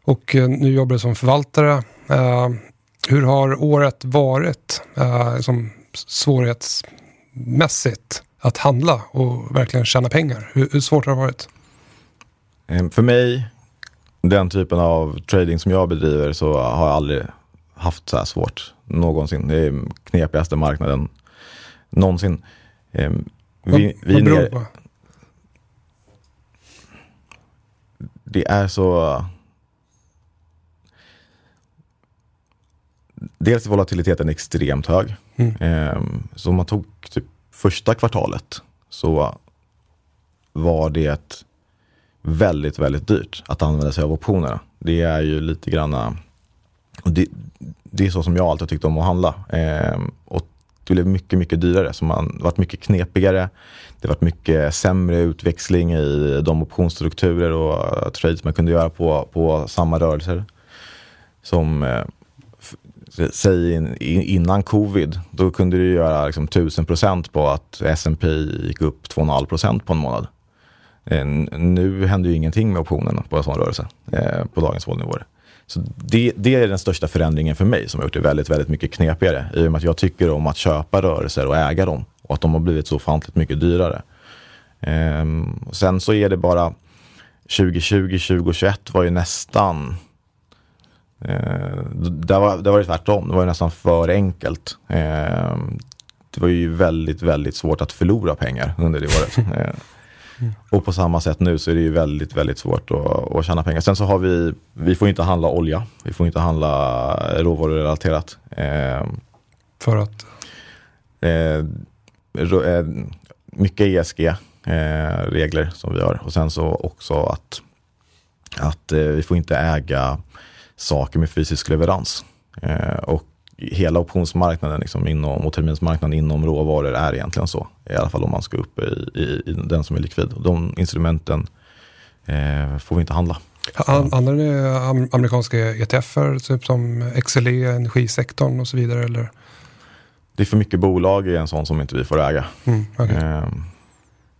Och nu jobbar du som förvaltare. Hur har året varit som svårighetsmässigt att handla och verkligen tjäna pengar? Hur, hur svårt har det varit? För mig, den typen av trading som jag bedriver så har jag aldrig haft så här svårt någonsin. Det är knepigaste marknaden någonsin. Eh, vi, vad, vad beror det på? Det är så... Dels är volatiliteten extremt hög. Mm. Eh, så om man tog typ första kvartalet så var det väldigt, väldigt dyrt att använda sig av optionerna. Det är ju lite granna och det, det är så som jag alltid tyckt om att handla. Eh, och det blev mycket, mycket dyrare. Så man varit mycket knepigare. Det varit mycket sämre utväxling i de optionsstrukturer och trades man kunde göra på, på samma rörelser. Som, eh, säg in, innan covid, då kunde du göra liksom, 1000% på att S&P gick upp 2,5% på en månad. Eh, nu händer ju ingenting med optionerna på en sån rörelse eh, på dagens vårdnivåer. Så det, det, är den största förändringen för mig som har gjort det väldigt, väldigt mycket knepigare. I och med att jag tycker om att köpa rörelser och äga dem och att de har blivit så ofantligt mycket dyrare. Ehm, sen så är det bara 2020, 2021 var ju nästan eh, där, var, där var det tvärtom. Det var ju nästan för enkelt. Eh, det var ju väldigt, väldigt svårt att förlora pengar under det året. Eh. Och på samma sätt nu så är det ju väldigt, väldigt svårt att, att tjäna pengar. Sen så har vi, vi får inte handla olja, vi får inte handla råvarurelaterat. Eh, För att? Eh, eh mycket ESG-regler eh, som vi har. Och sen så också att, att eh, vi får inte äga saker med fysisk leverans. Eh, och hela optionsmarknaden liksom inom, och terminsmarknaden inom råvaror är egentligen så. I alla fall om man ska upp i, i, i den som är likvid. De instrumenten eh, får vi inte handla. Handlar det amerikanska ETFer, typ som XLE, energisektorn och så vidare? Eller? Det är för mycket bolag i en sån som inte vi får äga. Mm, okay. eh,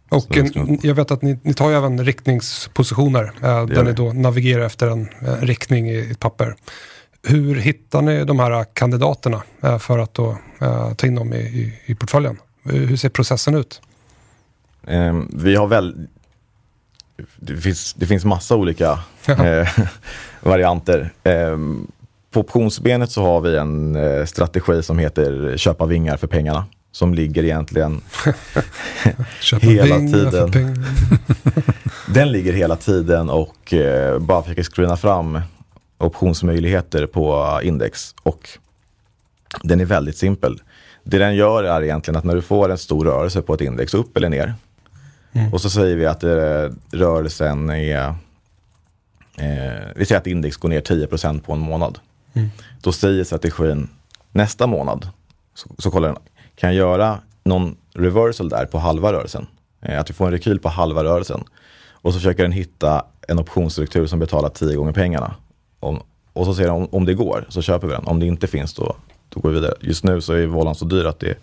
och en, jag vet att ni, ni tar ju även riktningspositioner, eh, där ni då navigerar efter en, en riktning i ett papper. Hur hittar ni de här kandidaterna eh, för att då eh, ta in dem i, i, i portföljen? Hur ser processen ut? Um, vi har väl... Det finns, det finns massa olika eh, varianter. Um, på optionsbenet så har vi en eh, strategi som heter köpa vingar för pengarna. Som ligger egentligen hela tiden. Den ligger hela tiden och eh, bara försöker screena fram optionsmöjligheter på index. Och den är väldigt simpel. Det den gör är egentligen att när du får en stor rörelse på ett index, upp eller ner. Mm. Och så säger vi att eh, rörelsen är, eh, vi säger att index går ner 10% på en månad. Mm. Då säger strategin nästa månad, så, så kollar den, kan jag göra någon reversal där på halva rörelsen? Eh, att vi får en rekyl på halva rörelsen. Och så försöker den hitta en optionsstruktur som betalar tio gånger pengarna. Om, och så ser den om, om det går så köper vi den. Om det inte finns då, då går vi vidare. Just nu så är vålan så dyr att det,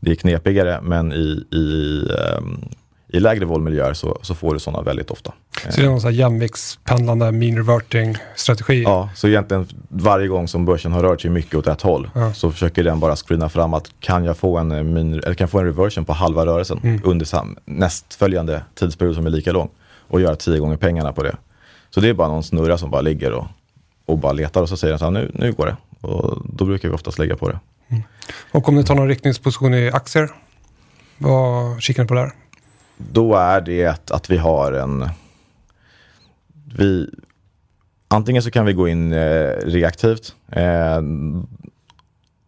det är knepigare men i, i, um, i lägre volmiljöer så, så får du sådana väldigt ofta. Så det är någon sån här jämviktspendlande mean reverting strategi? Ja, så egentligen varje gång som börsen har rört sig mycket åt ett håll Ja. så försöker den bara screena fram att kan jag få en, eh, min, eller kan få en reversion på halva rörelsen Mm. under sam, nästföljande tidsperiod som är lika lång och göra tio gånger pengarna på det. Så det är bara någon snurra som bara ligger och, och bara letar och så säger den så här, nu, nu går det. Och då brukar vi oftast lägga på det. Och om ni tar någon riktningsposition i aktier, vad kikar ni på där? Då är det att vi har en... Vi, antingen så kan vi gå in eh, reaktivt. Eh,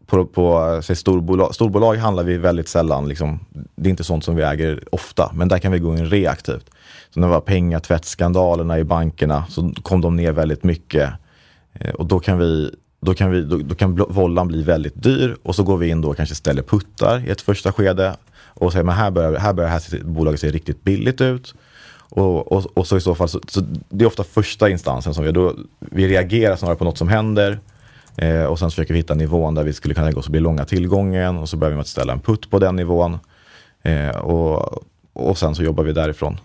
på på say, storbolag, storbolag handlar vi väldigt sällan. Liksom, det är inte sånt som vi äger ofta, men där kan vi gå in reaktivt. Så när det var pengatvättsskandalerna i bankerna så kom de ner väldigt mycket. Eh, och då kan vi då kan, vi, då, då kan vollan bli väldigt dyr och så går vi in då och kanske ställer puttar i ett första skede och säger men här börjar, här börjar här bolaget se riktigt billigt ut. Och, och, och så i så fall, så, så det är ofta första instansen som vi, då, vi reagerar snarare på något som händer eh, och sen försöker vi hitta nivån där vi skulle kunna gå så blir långa tillgången och så börjar vi med att ställa en putt på den nivån. Eh, och, och sen så jobbar vi därifrån.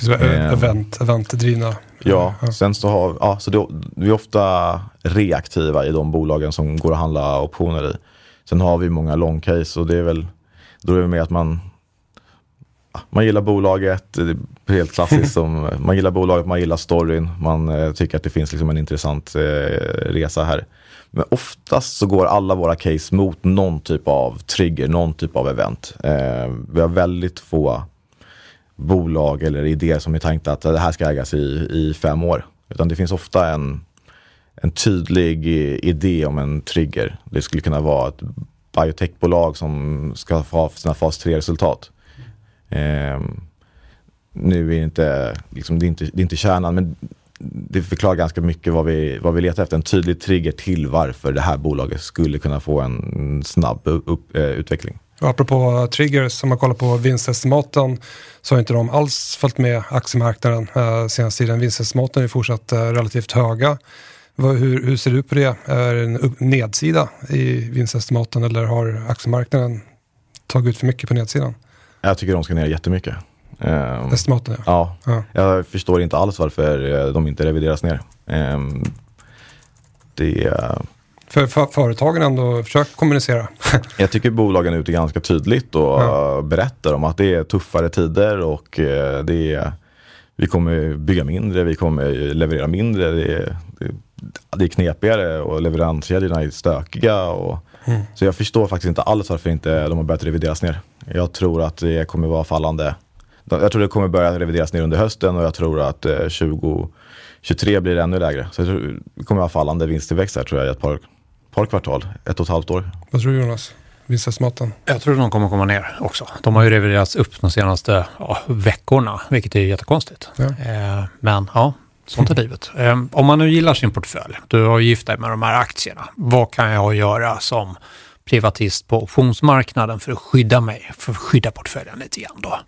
Så Eh. event, eventdrivna. Ja, sen så har ja, så det, vi är ofta reaktiva i de bolagen som går att handla optioner i. Sen har vi många long case och det är väl, då är det med att man, man gillar bolaget, det är helt klassiskt som, man gillar bolaget, man gillar storyn, man eh, tycker att det finns liksom en intressant eh, resa här. Men oftast så går alla våra case mot någon typ av trigger, någon typ av event. Eh, vi har väldigt få bolag eller idéer som är tänkta att det här ska ägas i, i fem år. Utan det finns ofta en, en tydlig idé om en trigger. Det skulle kunna vara ett biotechbolag som ska få sina fas 3-resultat. Eh, nu är det inte, liksom, det, är inte, det är inte kärnan, men det förklarar ganska mycket vad vi, vad vi letar efter. En tydlig trigger till varför det här bolaget skulle kunna få en snabb upp, eh, utveckling. Och apropå triggers, om man kollar på vinstestimaten så har inte de alls följt med aktiemarknaden eh, senaste tiden. Vinstestimaten är fortsatt eh, relativt höga. Vad, hur, hur ser du på det? Är det en upp, nedsida i vinstestimaten eller har aktiemarknaden tagit ut för mycket på nedsidan? Jag tycker de ska ner jättemycket. Ehm, Estimaten ja. Ja, ja. jag förstår inte alls varför eh, de inte revideras ner. Ehm, Det, För, för företagen ändå försökt kommunicera. jag tycker bolagen är ute ganska tydligt och Ja. berättar om att det är tuffare tider och eh, det är, vi kommer bygga mindre, vi kommer leverera mindre. Det är, det, det är knepigare och leveranskedjorna är stökiga. Och, Mm. Så jag förstår faktiskt inte alls varför inte de har börjat revideras ner. Jag tror att det kommer vara fallande. Jag tror det kommer börja revideras ner under hösten och jag tror att eh, 2023 blir ännu lägre. Så tror det kommer vara fallande vinsttillväxt här tror jag i ett par, par kvartal, ett och ett halvt år. Vad tror du Jonas? Vinstestimaten? Jag tror de kommer komma ner också. De har ju reviderats upp de senaste ja, veckorna, vilket är jättekonstigt. Ja. Eh, men ja, sånt är livet. Eh, om man nu gillar sin portfölj, du har gift dig med de här aktierna. Vad kan jag göra som privatist på optionsmarknaden för att skydda mig, för att skydda portföljen lite grann då?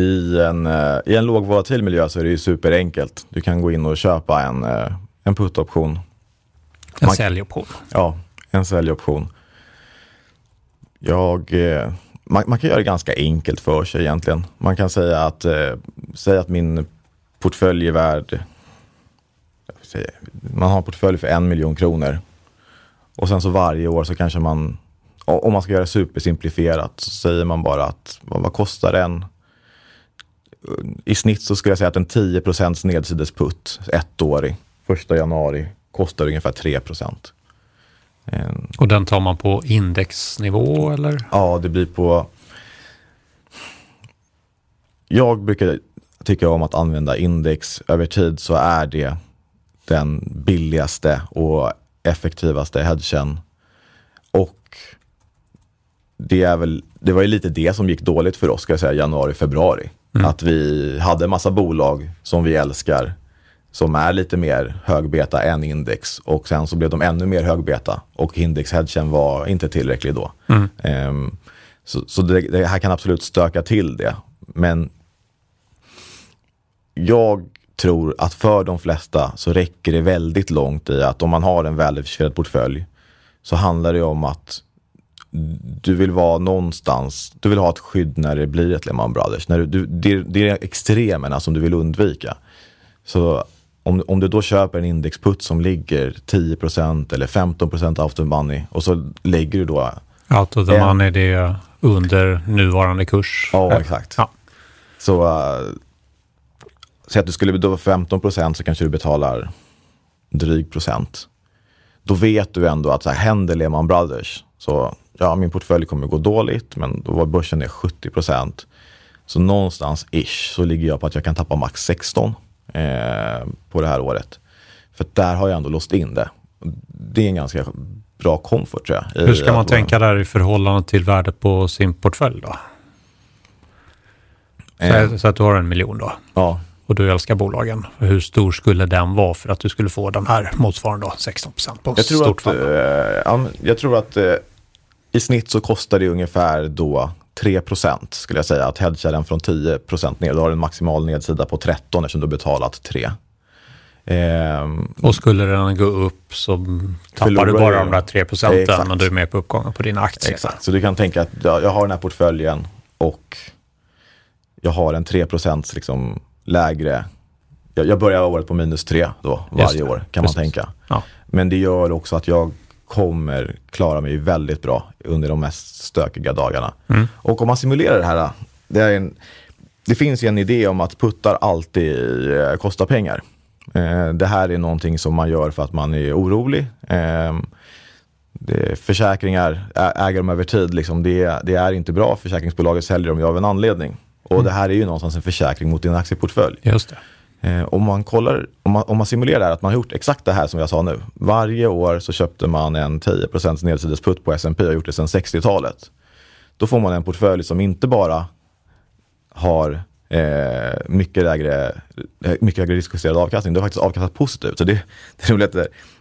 I en, eh, I en lågvolatil miljö så är det ju superenkelt. Du kan gå in och köpa en, eh, en put-option. En Man- säljoption. Ja, en säljoption. Jag, eh, man, man kan göra det ganska enkelt för sig egentligen. Man kan säga att, eh, säga att min portfölj är värd, säga, man har en portfölj för en miljon kronor. Och sen så varje år så kanske man, om man ska göra supersimplifierat, så säger man bara att vad, kostar en? I snitt så skulle jag säga att en 10% nedsidesputt, ettårig, första januari, kostar ungefär 3 En- Och den tar man på indexnivå eller? Ja, det blir på... Jag brukar tycka om att använda index. Över tid så är det den billigaste och effektivaste hedgen. Och det, är väl, det var ju lite det som gick dåligt för oss, ska jag säga, januari, februari. Att vi hade en massa bolag som vi älskar, som är lite mer högbeta än index. Och sen så blev de ännu mer högbeta och indexhedgen var inte tillräcklig då. Ehm, så så det, det här kan absolut stöka till det. Men jag tror att för de flesta så räcker det väldigt långt i att om man har en väldiversifierad portfölj så handlar det om att du vill vara någonstans, du vill ha ett skydd när det blir ett Lehman Brothers. När du, du, det, det är extremerna som du vill undvika. Så om, om du då köper en indexputt som ligger 10% eller 15% out of money och så lägger du då... Out of the en- money, det är under nuvarande kurs. Ja, exakt. Ja. Så uh, säg att du skulle då 15% så kanske du betalar dryg procent. Då vet du ändå att så här, händer Lehman Brothers så ja, min portfölj kommer gå dåligt men då var börsen ner 70%. Så någonstans ish så ligger jag på att jag kan tappa max 16 eh, på det här året. För där har jag ändå låst in det. Det är en ganska bra komfort tror jag. Hur ska man tänka där i förhållande till värdet på sin portfölj då? Eh, Så, så att du har en miljon då ja, och du älskar bolagen. Hur stor skulle den vara för att du skulle få den här motsvarande då, 16 procent på Jag tror stort att, men jag tror att eh, i snitt så kostar det ungefär då 3% skulle jag säga att hedga den från 10% ner. Då har du en maximal nedsida på 13 eftersom du har betalat 3. Ehm, Och skulle den gå upp så tappar du bara de där 3 procenten Exakt. men du är med på uppgången på dina aktier. exakt, så du kan tänka att jag, jag har den här portföljen och jag har en 3 liksom lägre. Jag, jag börjar året på minus 3 då varje år kan precis. man tänka. Ja. Men det gör också att jag kommer klara mig väldigt bra under de mest stökiga dagarna. Mm. Och om man simulerar det här, det, är en, det finns ju en idé om att puttar alltid eh, kostar pengar. Eh, det här är någonting som man gör för att man är orolig. Eh, det, försäkringar, äger dem över tid, liksom, det, det är inte bra. Försäkringsbolaget säljer dem ju av en anledning. Och det här är ju någonstans en försäkring mot din aktieportfölj. Just det. Eh, om, man kollar, om, man, om man simulerar det här, att man har gjort exakt det här som jag sa nu. Varje år så köpte man en 10% nedsidesputt på S&P och har gjort det sedan 60-talet. Då får man en portfölj som inte bara har eh, mycket, lägre, eh, mycket högre riskjusterad avkastning. Det har faktiskt avkastat positivt. Så det, det, är roligt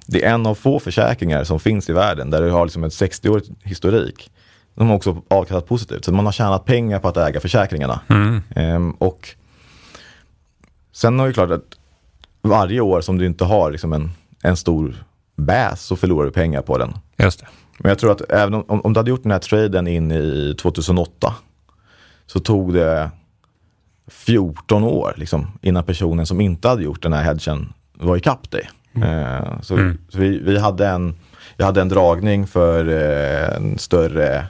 det är en av få försäkringar som finns i världen där du har liksom en 60-årig historik. De har också avkastat positivt. Så man har tjänat pengar på att äga försäkringarna. Mm. Ehm, och sen har ju klart att varje år som du inte har liksom en, en stor bäs så förlorar du pengar på den. Just det. Men jag tror att även om, om du hade gjort den här traden in i 2008 så tog det 14 år liksom, innan personen som inte hade gjort den här hedgen var ikapp dig. Eh, så Mm. så vi, vi hade en, jag hade en dragning för eh, en större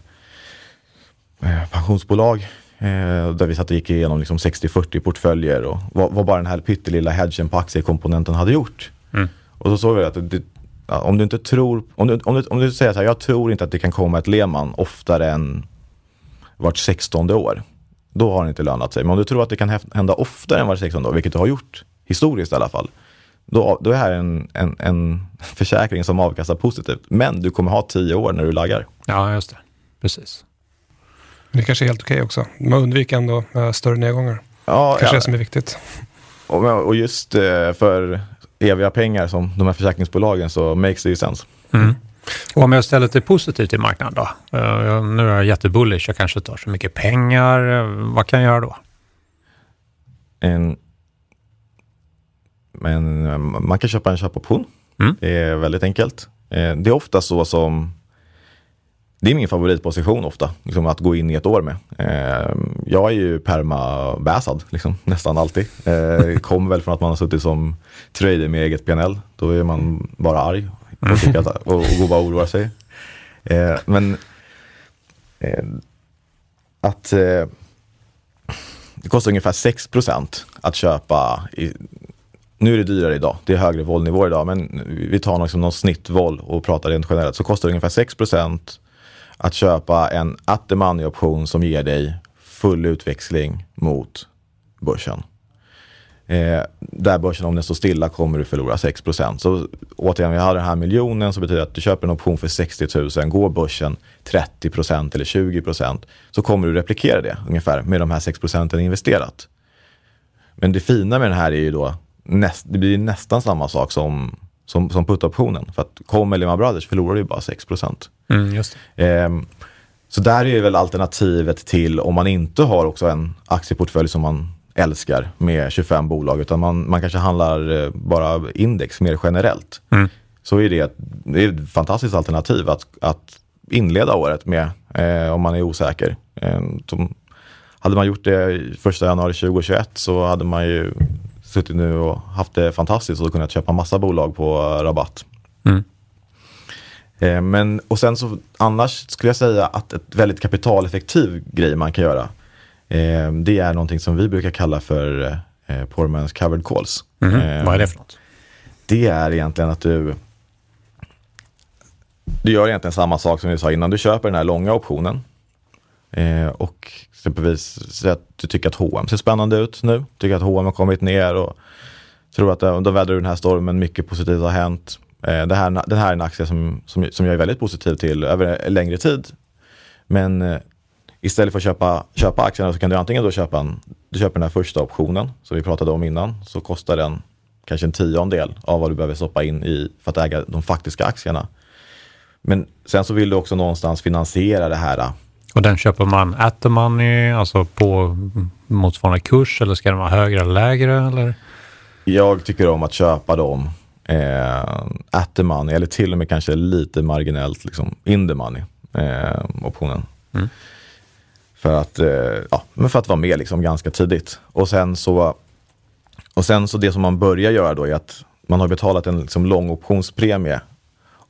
pensionsbolag eh, där vi satt och gick igenom liksom 60-40 portföljer och vad, vad bara den här pyttelilla hedgen på aktiekomponenten hade gjort. Mm. Och så såg vi att det, om du inte tror, om du, om, du, om du säger så här, jag tror inte att det kan komma ett Lehman oftare än vart 16 år. Då har det inte lönat sig. Men om du tror att det kan hända oftare än vart 16 år, vilket det har gjort historiskt i alla fall. Då, då är det här en, en, en försäkring som avkastar positivt. Men du kommer ha 10 år när du laggar. Ja, just det. Precis. Det kanske är helt okej också. Man undviker ändå eh, större nedgångar. Ja, kanske ja. det som är viktigt. Och, och just eh, för eviga pengar som de här försäkringsbolagen så makes det ju sense. Mm. Och om jag istället är positiv till marknaden då? Eh, nu är jag jättebullish, jag kanske inte har så mycket pengar. Vad kan jag göra då? En, men man kan köpa en köpoption. Mm. Det är väldigt enkelt. Det är ofta så som det är min favoritposition ofta, liksom att gå in i ett år med. Eh, Jag är ju permabäsad, liksom, nästan alltid. Eh, Kommer väl från att man har suttit som trader med eget PNL. Då är man bara arg och, att, och, och går bara och oroar sig. Eh, Men eh, att eh, det kostar ungefär 6% att köpa. I, nu är det dyrare idag, det är högre vollnivåer idag, men vi tar liksom någon snittvoll och pratar rent generellt. Så kostar det ungefär 6 att köpa en at the money-option som ger dig full utväxling mot börsen. Eh, där börsen, om den står stilla, kommer du förlora 6 Så återigen, vi har den här miljonen så betyder det att du köper en option för 60 000. Går börsen 30% eller 20% så kommer du replikera det ungefär med de här 6 procenten investerat. Men det fina med den här är ju då, näst, det blir nästan samma sak som, som, som put-optionen. För att kommer Lehman Brothers förlorar du ju bara 6 Mm, just. Ehm, så där är väl alternativet till om man inte har också en aktieportfölj som man älskar med 25 bolag utan man, man kanske handlar eh, bara index mer generellt. Mm. Så är det, ett- det är ett fantastiskt alternativ att, att inleda året med eh, om man är osäker. Eh, som, hade man gjort det första januari 2021 så hade man ju suttit nu och haft det fantastiskt och kunnat köpa massa bolag på rabatt. Mm. Eh, men, och sen så annars skulle jag säga att ett väldigt kapitaleffektiv grej man kan göra. Eh, det är någonting som vi brukar kalla för eh, Poormans covered calls. Mhm. Eh, Vad är det för något? det är egentligen att du du gör egentligen samma sak som vi sa innan. Du köper den här långa optionen. Eh, och exempelvis säga att du tycker att H&M ser spännande ut nu. Tycker att H&M har kommit ner och tror att de då vädrar ur den här stormen. Mycket positivt har hänt. Eh, det, här, det här är en aktie som, som, som jag är väldigt positiv till över en längre tid. Men eh, istället för att köpa, köpa aktierna så kan du antingen då köpa, en, du köper den här första optionen som vi pratade om innan. Så kostar den kanske en tiondel av vad du behöver stoppa in i för att äga de faktiska aktierna. Men sen så vill du också någonstans finansiera det här. Och den köper man at the money, alltså på motsvarande kurs eller ska den vara högre eller lägre? Eller? Jag tycker om att köpa dem eh, at the money eller till och med kanske lite marginellt liksom in the money eh, optionen. Mm. För att, eh, ja, men för att vara med liksom ganska tidigt. Och sen så och sen så det som man börjar göra då är att man har betalat en liksom lång optionspremie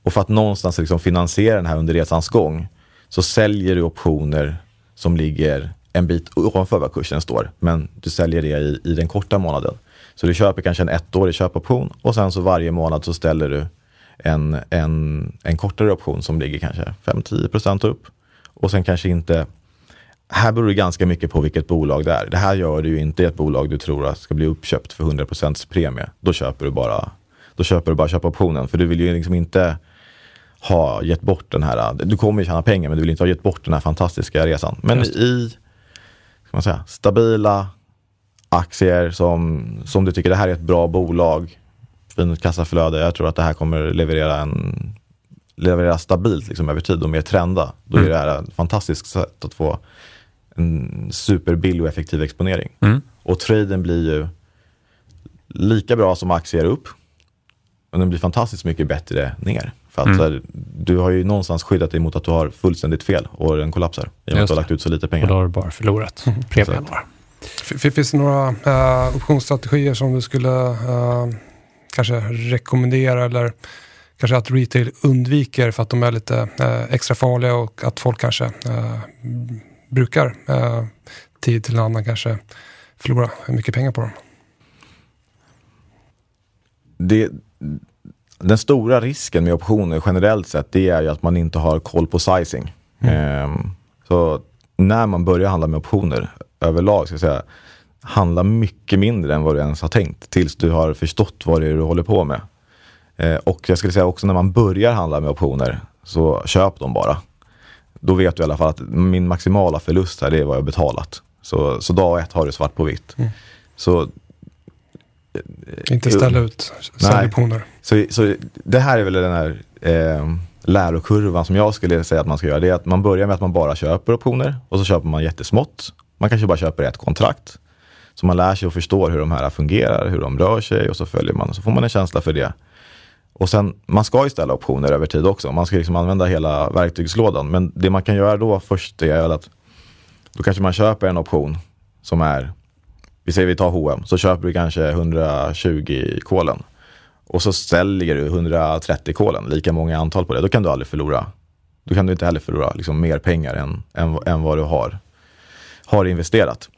och för att någonstans liksom finansiera den här under resans gång så säljer du optioner som ligger en bit ovanför vad kursen står. Men du säljer det i, i den korta månaden. Så du köper kanske en ettårig köpoption och sen så varje månad så ställer du en, en, en kortare option som ligger kanske 5-10% upp. Och sen kanske inte här beror det ganska mycket på vilket bolag det är. Det här gör du ju inte i ett bolag du tror att ska bli uppköpt för 100% premie. Då köper du bara då köper du bara köpoptionen. För du vill ju liksom inte ha gett bort den här, du kommer ju tjäna pengar men du vill inte ha gett bort den här fantastiska resan. Men i ska man säga, stabila aktier som, som du tycker det här är ett bra bolag, fint kassaflöde, jag tror att det här kommer leverera en leverera stabilt liksom, över tid och mer trenda. Då är Mm. det här ett fantastiskt sätt att få en superbillig och effektiv exponering. Mm. Och traden blir ju lika bra som aktier upp. Men den blir fantastiskt mycket bättre ner. För att Mm. så här, du har ju någonstans skyddat dig mot att du har fullständigt fel och den kollapsar. I och med att du har lagt ut så lite Och pengar. då har du bara förlorat premien. bara. Finns det några eh, optionsstrategier som du skulle eh, kanske rekommendera eller kanske att retail undviker för att de är lite eh, extra farliga och att folk kanske brukar tid till en annan kanske förlora mycket pengar på dem? det, den stora risken med optioner generellt sett det är ju att man inte har koll på sizing. Ehm, så när man börjar handla med optioner överlag ska jag säga, handla mycket mindre än vad du ens har tänkt tills du har förstått vad det är du håller på med. Eh, och jag skulle säga också när man börjar handla med optioner så köp dem bara. Då vet du i alla fall att min maximala förlust här det är vad jag betalat. Så, så dag ett har du svart på vitt. Mm. Så Inte ställa ut säljoptioner. så, så det här är väl den här eh, lärokurvan som jag skulle säga att man ska göra. Det är att man börjar med att man bara köper optioner och så köper man jättesmått. Man kanske bara köper ett kontrakt. Så man lär sig och förstår hur de här fungerar, hur de rör sig och så följer man. Så får man en känsla för det. Och sen, man ska ju ställa optioner över tid också. Man ska liksom använda hela verktygslådan. Men det man kan göra då först är att då kanske man köper en option som är, vi säger vi tar H&M så köper du kanske 120 kolen. Och så säljer du 130 kolen, lika många antal på det. Då kan du aldrig förlora. Då kan du inte heller förlora liksom, mer pengar än, än, än vad du har, har investerat.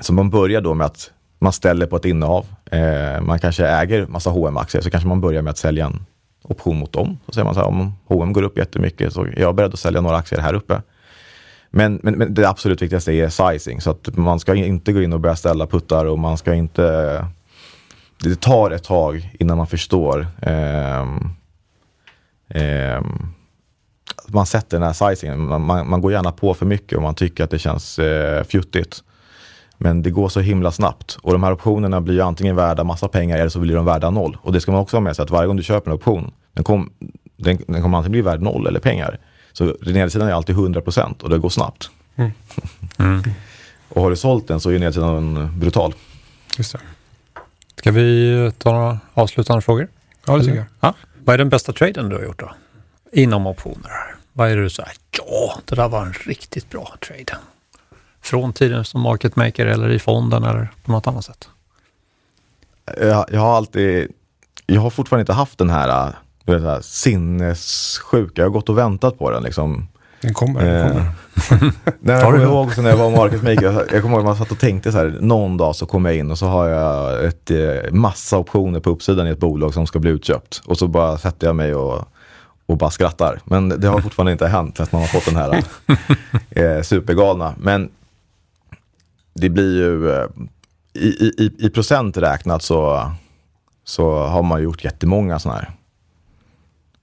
Så man börjar då med att man ställer på ett innehav. Eh, man kanske äger massa hm aktier så kanske man börjar med att sälja en option mot dem. Så säger man så här, om H&M går upp jättemycket så är jag beredd att sälja några aktier här uppe. Men, men, men det absolut viktigaste är sizing. Så att man ska inte gå in och börja ställa puttar och man ska inte... Det tar ett tag innan man förstår. ehm, ehm, man sätter den här sizingen. Man, man, man går gärna på för mycket och man tycker att det känns eh, fjuttigt. Men det går så himla snabbt. Och de här optionerna blir ju antingen värda massa pengar eller så blir de värda noll. Och det ska man också ha med sig att varje gång du köper en option, den, kom, den, den kommer antingen bli värd noll eller pengar. Så nedsidan är alltid 100% och det går snabbt. Mm. Och har du sålt den så är nedsidan brutal. Just det. Ska vi ta några avslutande frågor? Ja, det tycker jag. Ja. Vad är den bästa traden du har gjort då? Inom optioner? Vad är det du säger? Ja, det där var en riktigt bra trade. Från tiden som market maker eller i fonden eller på något annat sätt? Jag, jag har alltid, jag har fortfarande inte haft den här, du vet, så här sinnessjuka, jag har gått och väntat på den liksom. Den kommer. Den Eh, kommer. Nej, jag kommer ihåg när jag var market maker, jag, kommer ihåg att man satt och tänkte så här, någon dag så kommer jag in och så har jag ett, eh, massa optioner på uppsidan i ett bolag som ska bli utköpt. Och så bara sätter jag mig och, och bara skrattar. Men det har fortfarande inte hänt att man har fått den här eh, supergalna. Men det blir ju, eh, i, i, i- i procent räknat så, så har man gjort jättemånga sådana här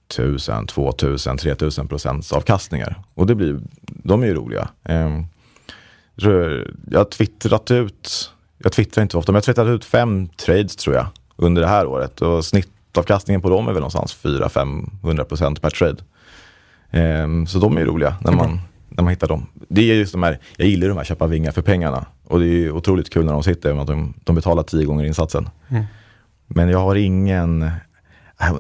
1000, 2000, 3000 procents avkastningar. Och det blir, de är ju roliga. Eh, så jag har twittrat ut, jag twittrar inte ofta, men jag har twittrat ut fem trades tror jag under det här året. Och snittavkastningen på dem är väl någonstans 400-500 procent per trade. Eh, så de är ju roliga när man, när man hittar dem. Det är just de här, jag gillar de här köpa vingar för pengarna. Och det är ju otroligt kul när de sitter, att de, de betalar tio gånger insatsen. Men jag har ingen,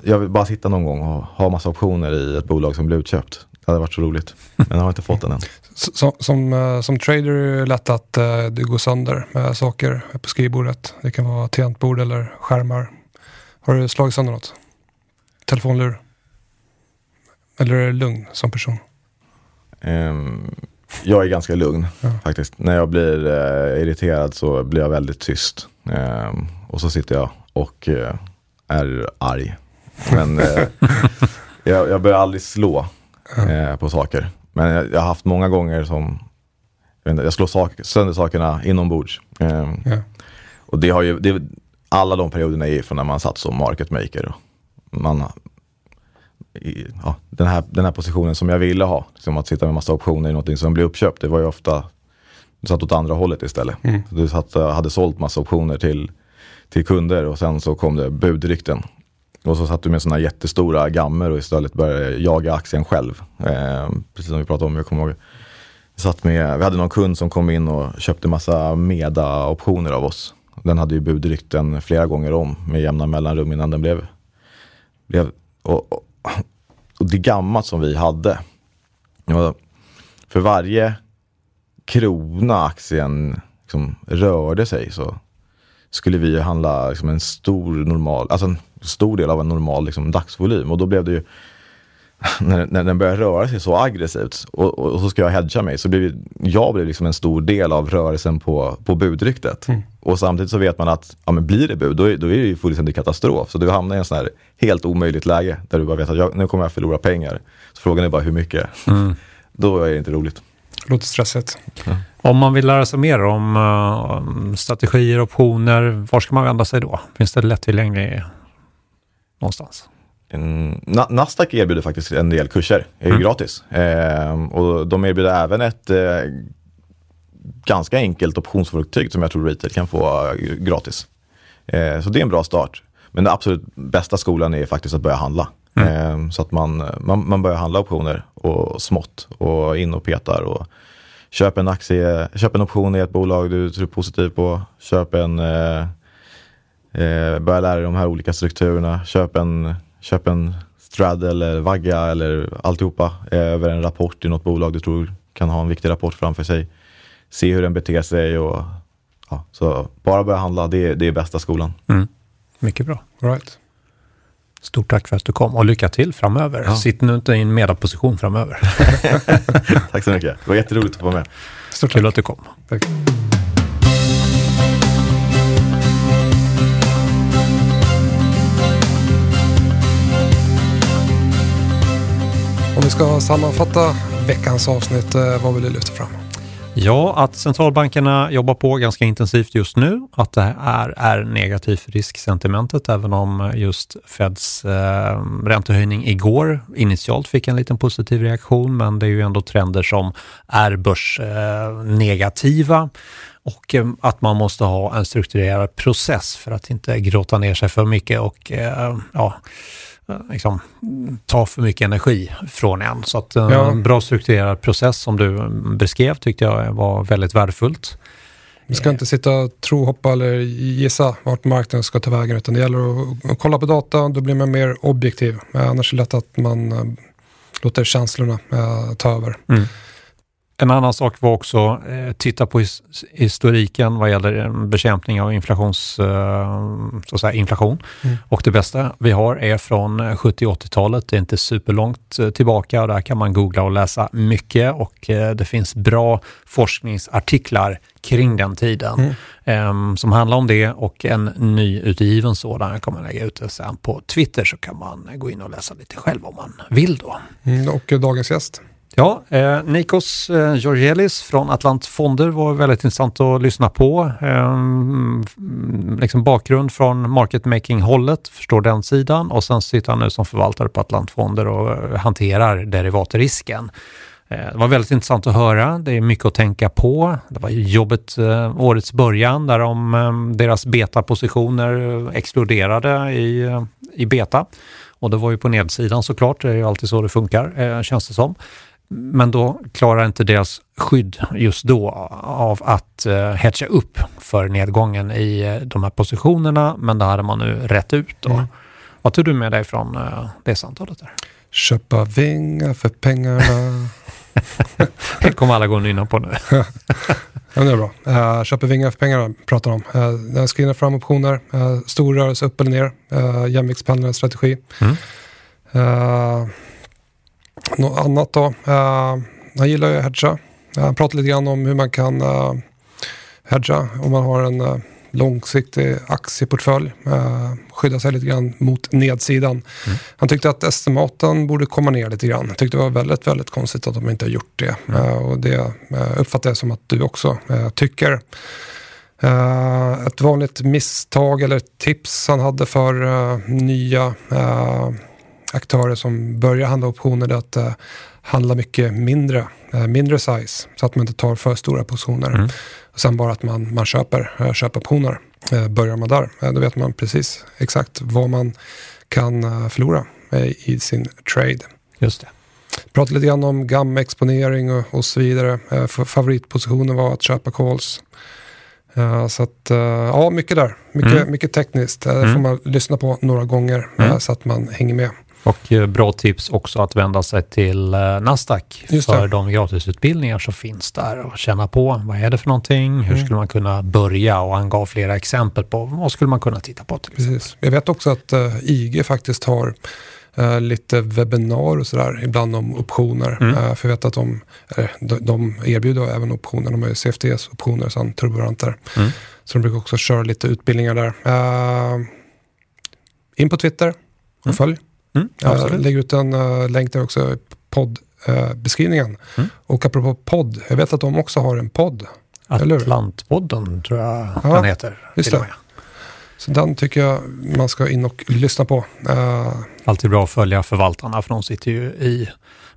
jag vill bara sitta någon gång och ha massa optioner i ett bolag som blir utköpt. Det hade varit så roligt. Men jag har inte fått den än. Som, som, eh, som trader är det lätt att eh, det går sönder med saker på skrivbordet. Det kan vara tangentbord eller skärmar. Har du slagit sönder något? Telefonlur? Eller är du lugn som person? Ehm, jag är ganska lugn Ja. faktiskt. När jag blir eh, irriterad så blir jag väldigt tyst. Ehm, och så sitter jag och eh, är arg. Men eh, jag, jag börjar aldrig slå eh, på saker. Men jag, jag har haft många gånger som jag, inte, jag slår sak, sönder sakerna inombords. Ehm, Ja. och det har ju, det, alla de perioderna är från när man satt som market maker. Man, i, ja, den, här, den här positionen som jag ville ha, som att sitta med massa optioner i någonting som blir uppköpt, det var ju ofta, du satt åt andra hållet istället. Mm. Du satt, hade sålt massa optioner till, till kunder och sen så kom det budrykten. Och så satt du med sådana jättestora gammer och istället började jaga aktien själv. Eh, precis som vi pratade om, jag kommer ihåg. Vi, satt med, vi hade någon kund som kom in och köpte massa Meda-optioner av oss. Den hade ju budrykten flera gånger om med jämna mellanrum innan den blev, blev och, och, och det gammalt som vi hade. För varje krona aktien liksom rörde sig så skulle vi handla liksom en stor normal, alltså en stor del av en normal liksom dagsvolym. Och då blev det ju, när, när den började röra sig så aggressivt och, och, och så ska jag hedga mig, så blev jag blev liksom en stor del av rörelsen på, på budryktet. Och samtidigt så vet man att ja, men blir det bud, då är, då är det ju fullständig katastrof. Så du hamnar i en sån här helt omöjligt läge där du bara vet att jag, nu kommer jag förlora pengar. Så frågan är bara hur mycket. Då är det inte roligt. Låter stressigt. Om man vill lära sig mer om eh, strategier, optioner, var ska man vända sig då? Finns det lättillgänglig någonstans? En, Na- Nasdaq erbjuder faktiskt en del kurser, är ju Mm. gratis. Ehm, och de erbjuder även ett eh, ganska enkelt optionsverktyg som jag tror retail kan få eh, gratis. Eh, så det är en bra start. Men den absolut bästa skolan är faktiskt att börja handla. Ehm, så att man, man, man börjar handla optioner och smått och in och petar. Och köp en aktie, köp en option i ett bolag du tror positivt på. Köp en eh, börja lära dig de här olika strukturerna. Köp en, köp en straddle eller vagga eller alltihopa eh, över en rapport i något bolag du tror kan ha en viktig rapport framför sig. Se hur den beter sig och ja, så bara börja handla. Det, det är bästa skolan. Mm. Mycket bra. All right. Stort tack för att du kom och lycka till framöver. Ja. Sitt nu inte i en medaposition framöver. Tack så mycket. Det var jätteroligt att få vara med. Stort Kul tack. att du kom. tack. Om vi ska sammanfatta veckans avsnitt, eh, vad vill du lyfta fram? Ja, att centralbankerna jobbar på ganska intensivt just nu. Att det här är negativt för risksentimentet, även om just Feds eh, räntehöjning igår initialt fick en liten positiv reaktion, men det är ju ändå trender som är börsnegativa. Eh, och eh, att man måste ha en strukturerad process för att inte gråta ner sig för mycket och eh, ja, liksom, ta för mycket energi från en. Så att eh, Ja. en bra strukturerad process som du mm, beskrev tyckte jag var väldigt värdefullt. Vi ska inte sitta och tro, hoppa eller gissa vart marknaden ska ta vägen utan det gäller att, kolla på data, då blir man mer objektiv. Annars är det lätt att man eh, låter känslorna eh, ta över. Mm. En annan sak var också eh, titta på his historiken vad gäller eh, bekämpning av inflations, eh, så att säga, inflation. Mm. Och det bästa vi har är från 70 80-talet. Det är inte superlångt tillbaka och där kan man googla och läsa mycket och eh, det finns bra forskningsartiklar kring den tiden mm. Ehm, som handlar om det och en nyutgiven sådan. Jag kommer lägga ut det sen på Twitter så kan man gå in och läsa lite själv om man vill då. Mm, och dagens gäst? Ja, eh, Nikos eh, Georgielis från Atlant Fonder var väldigt intressant att lyssna på. Eh, liksom bakgrund från market making-hållet, förstår den sidan och sen sitter han nu som förvaltare på Atlant Fonder och eh, hanterar derivatrisken. Eh, det var väldigt intressant att höra. Det är mycket att tänka på. Det var jobbet eh, årets början där de, eh, deras betapositioner eh, exploderade i, i beta. Och det var ju på nedsidan såklart, det är ju alltid så det funkar, känns det som. Men då klarar inte deras skydd just då av att uh, hedga upp för nedgången i de här positionerna, men det hade man nu rätt ut. Då. Mm. Vad tog du med dig från uh, det samtalet? där? Köpa vingar för pengarna. det kommer alla gå och nynna på nu. ja, det är bra. Uh, köper vingar för pengarna pratar om. Uh, den screenar fram optioner, uh, stor rörelse upp eller ner, uh, jämviktspendlande strategi. Mm. Uh, något annat då? Uh, han gillar ju att hedga. Han pratar lite grann om hur man kan uh, hedga om man har en uh, långsiktig aktieportfölj. Uh, skydda sig lite grann mot nedsidan. Mm. Han tyckte att estimaten borde komma ner lite grann. Tyckte det var väldigt, väldigt konstigt att de inte har gjort det. Mm. Uh, och det uppfattar jag som att du också tycker. ett vanligt misstag eller tips han hade för nya aktörer som börjar handla optioner är att handla mycket mindre, mindre size så att man inte tar för stora positioner. Mm. Och sen bara att man, man köper, äh, köper optioner. Börjar man där, då vet man precis exakt vad man kan förlora i sin trade. Just det. Prata lite grann om gamma-exponering och, och, så vidare. favoritpositionen var att köpa calls. så att, ja, mycket där. Mycket, mm. mycket tekniskt. Det mm. får man lyssna på några gånger mm. så att man hänger med. Och eh, bra tips också att vända sig till eh, Nasdaq för de gratisutbildningar som finns där och känna på vad är det för någonting, hur mm. skulle man kunna börja och han gav flera exempel på vad skulle man kunna titta på. Precis. Jag vet också att uh, IG faktiskt har uh, lite webbinar och sådär ibland om optioner. Mm. Uh, för jag vet att de, de, de erbjuder även optioner, de har ju CFDs optioner, sen turboranter. Mm. Så de brukar också köra lite utbildningar där. in på Twitter och mm. följ. Mm, jag lägger ut en uh, länk där också poddbeskrivningen. Uh, mm. Och apropå podd, jag vet att de också har en podd. Atlantpodden tror jag ja, den heter. Just det. Så den tycker jag man ska in och lyssna på. Uh, Alltid bra att följa förvaltarna för de sitter ju i,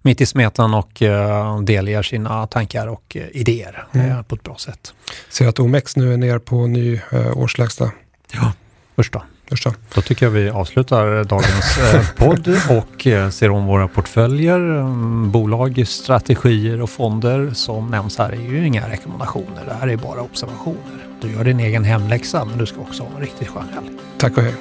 mitt i smeten och uh, delger sina tankar och uh, idéer mm. på ett bra sätt. Ser att OMX nu är ner på ny årslägsta. Ja, första. Första. Då tycker jag vi avslutar dagens eh, podd och eh, ser om våra portföljer. Mm, bolag, strategier och fonder som nämns här är ju inga rekommendationer. Det här är bara observationer. Du gör din egen hemläxa men du ska också ha en riktigt skön helg. Tack och hej.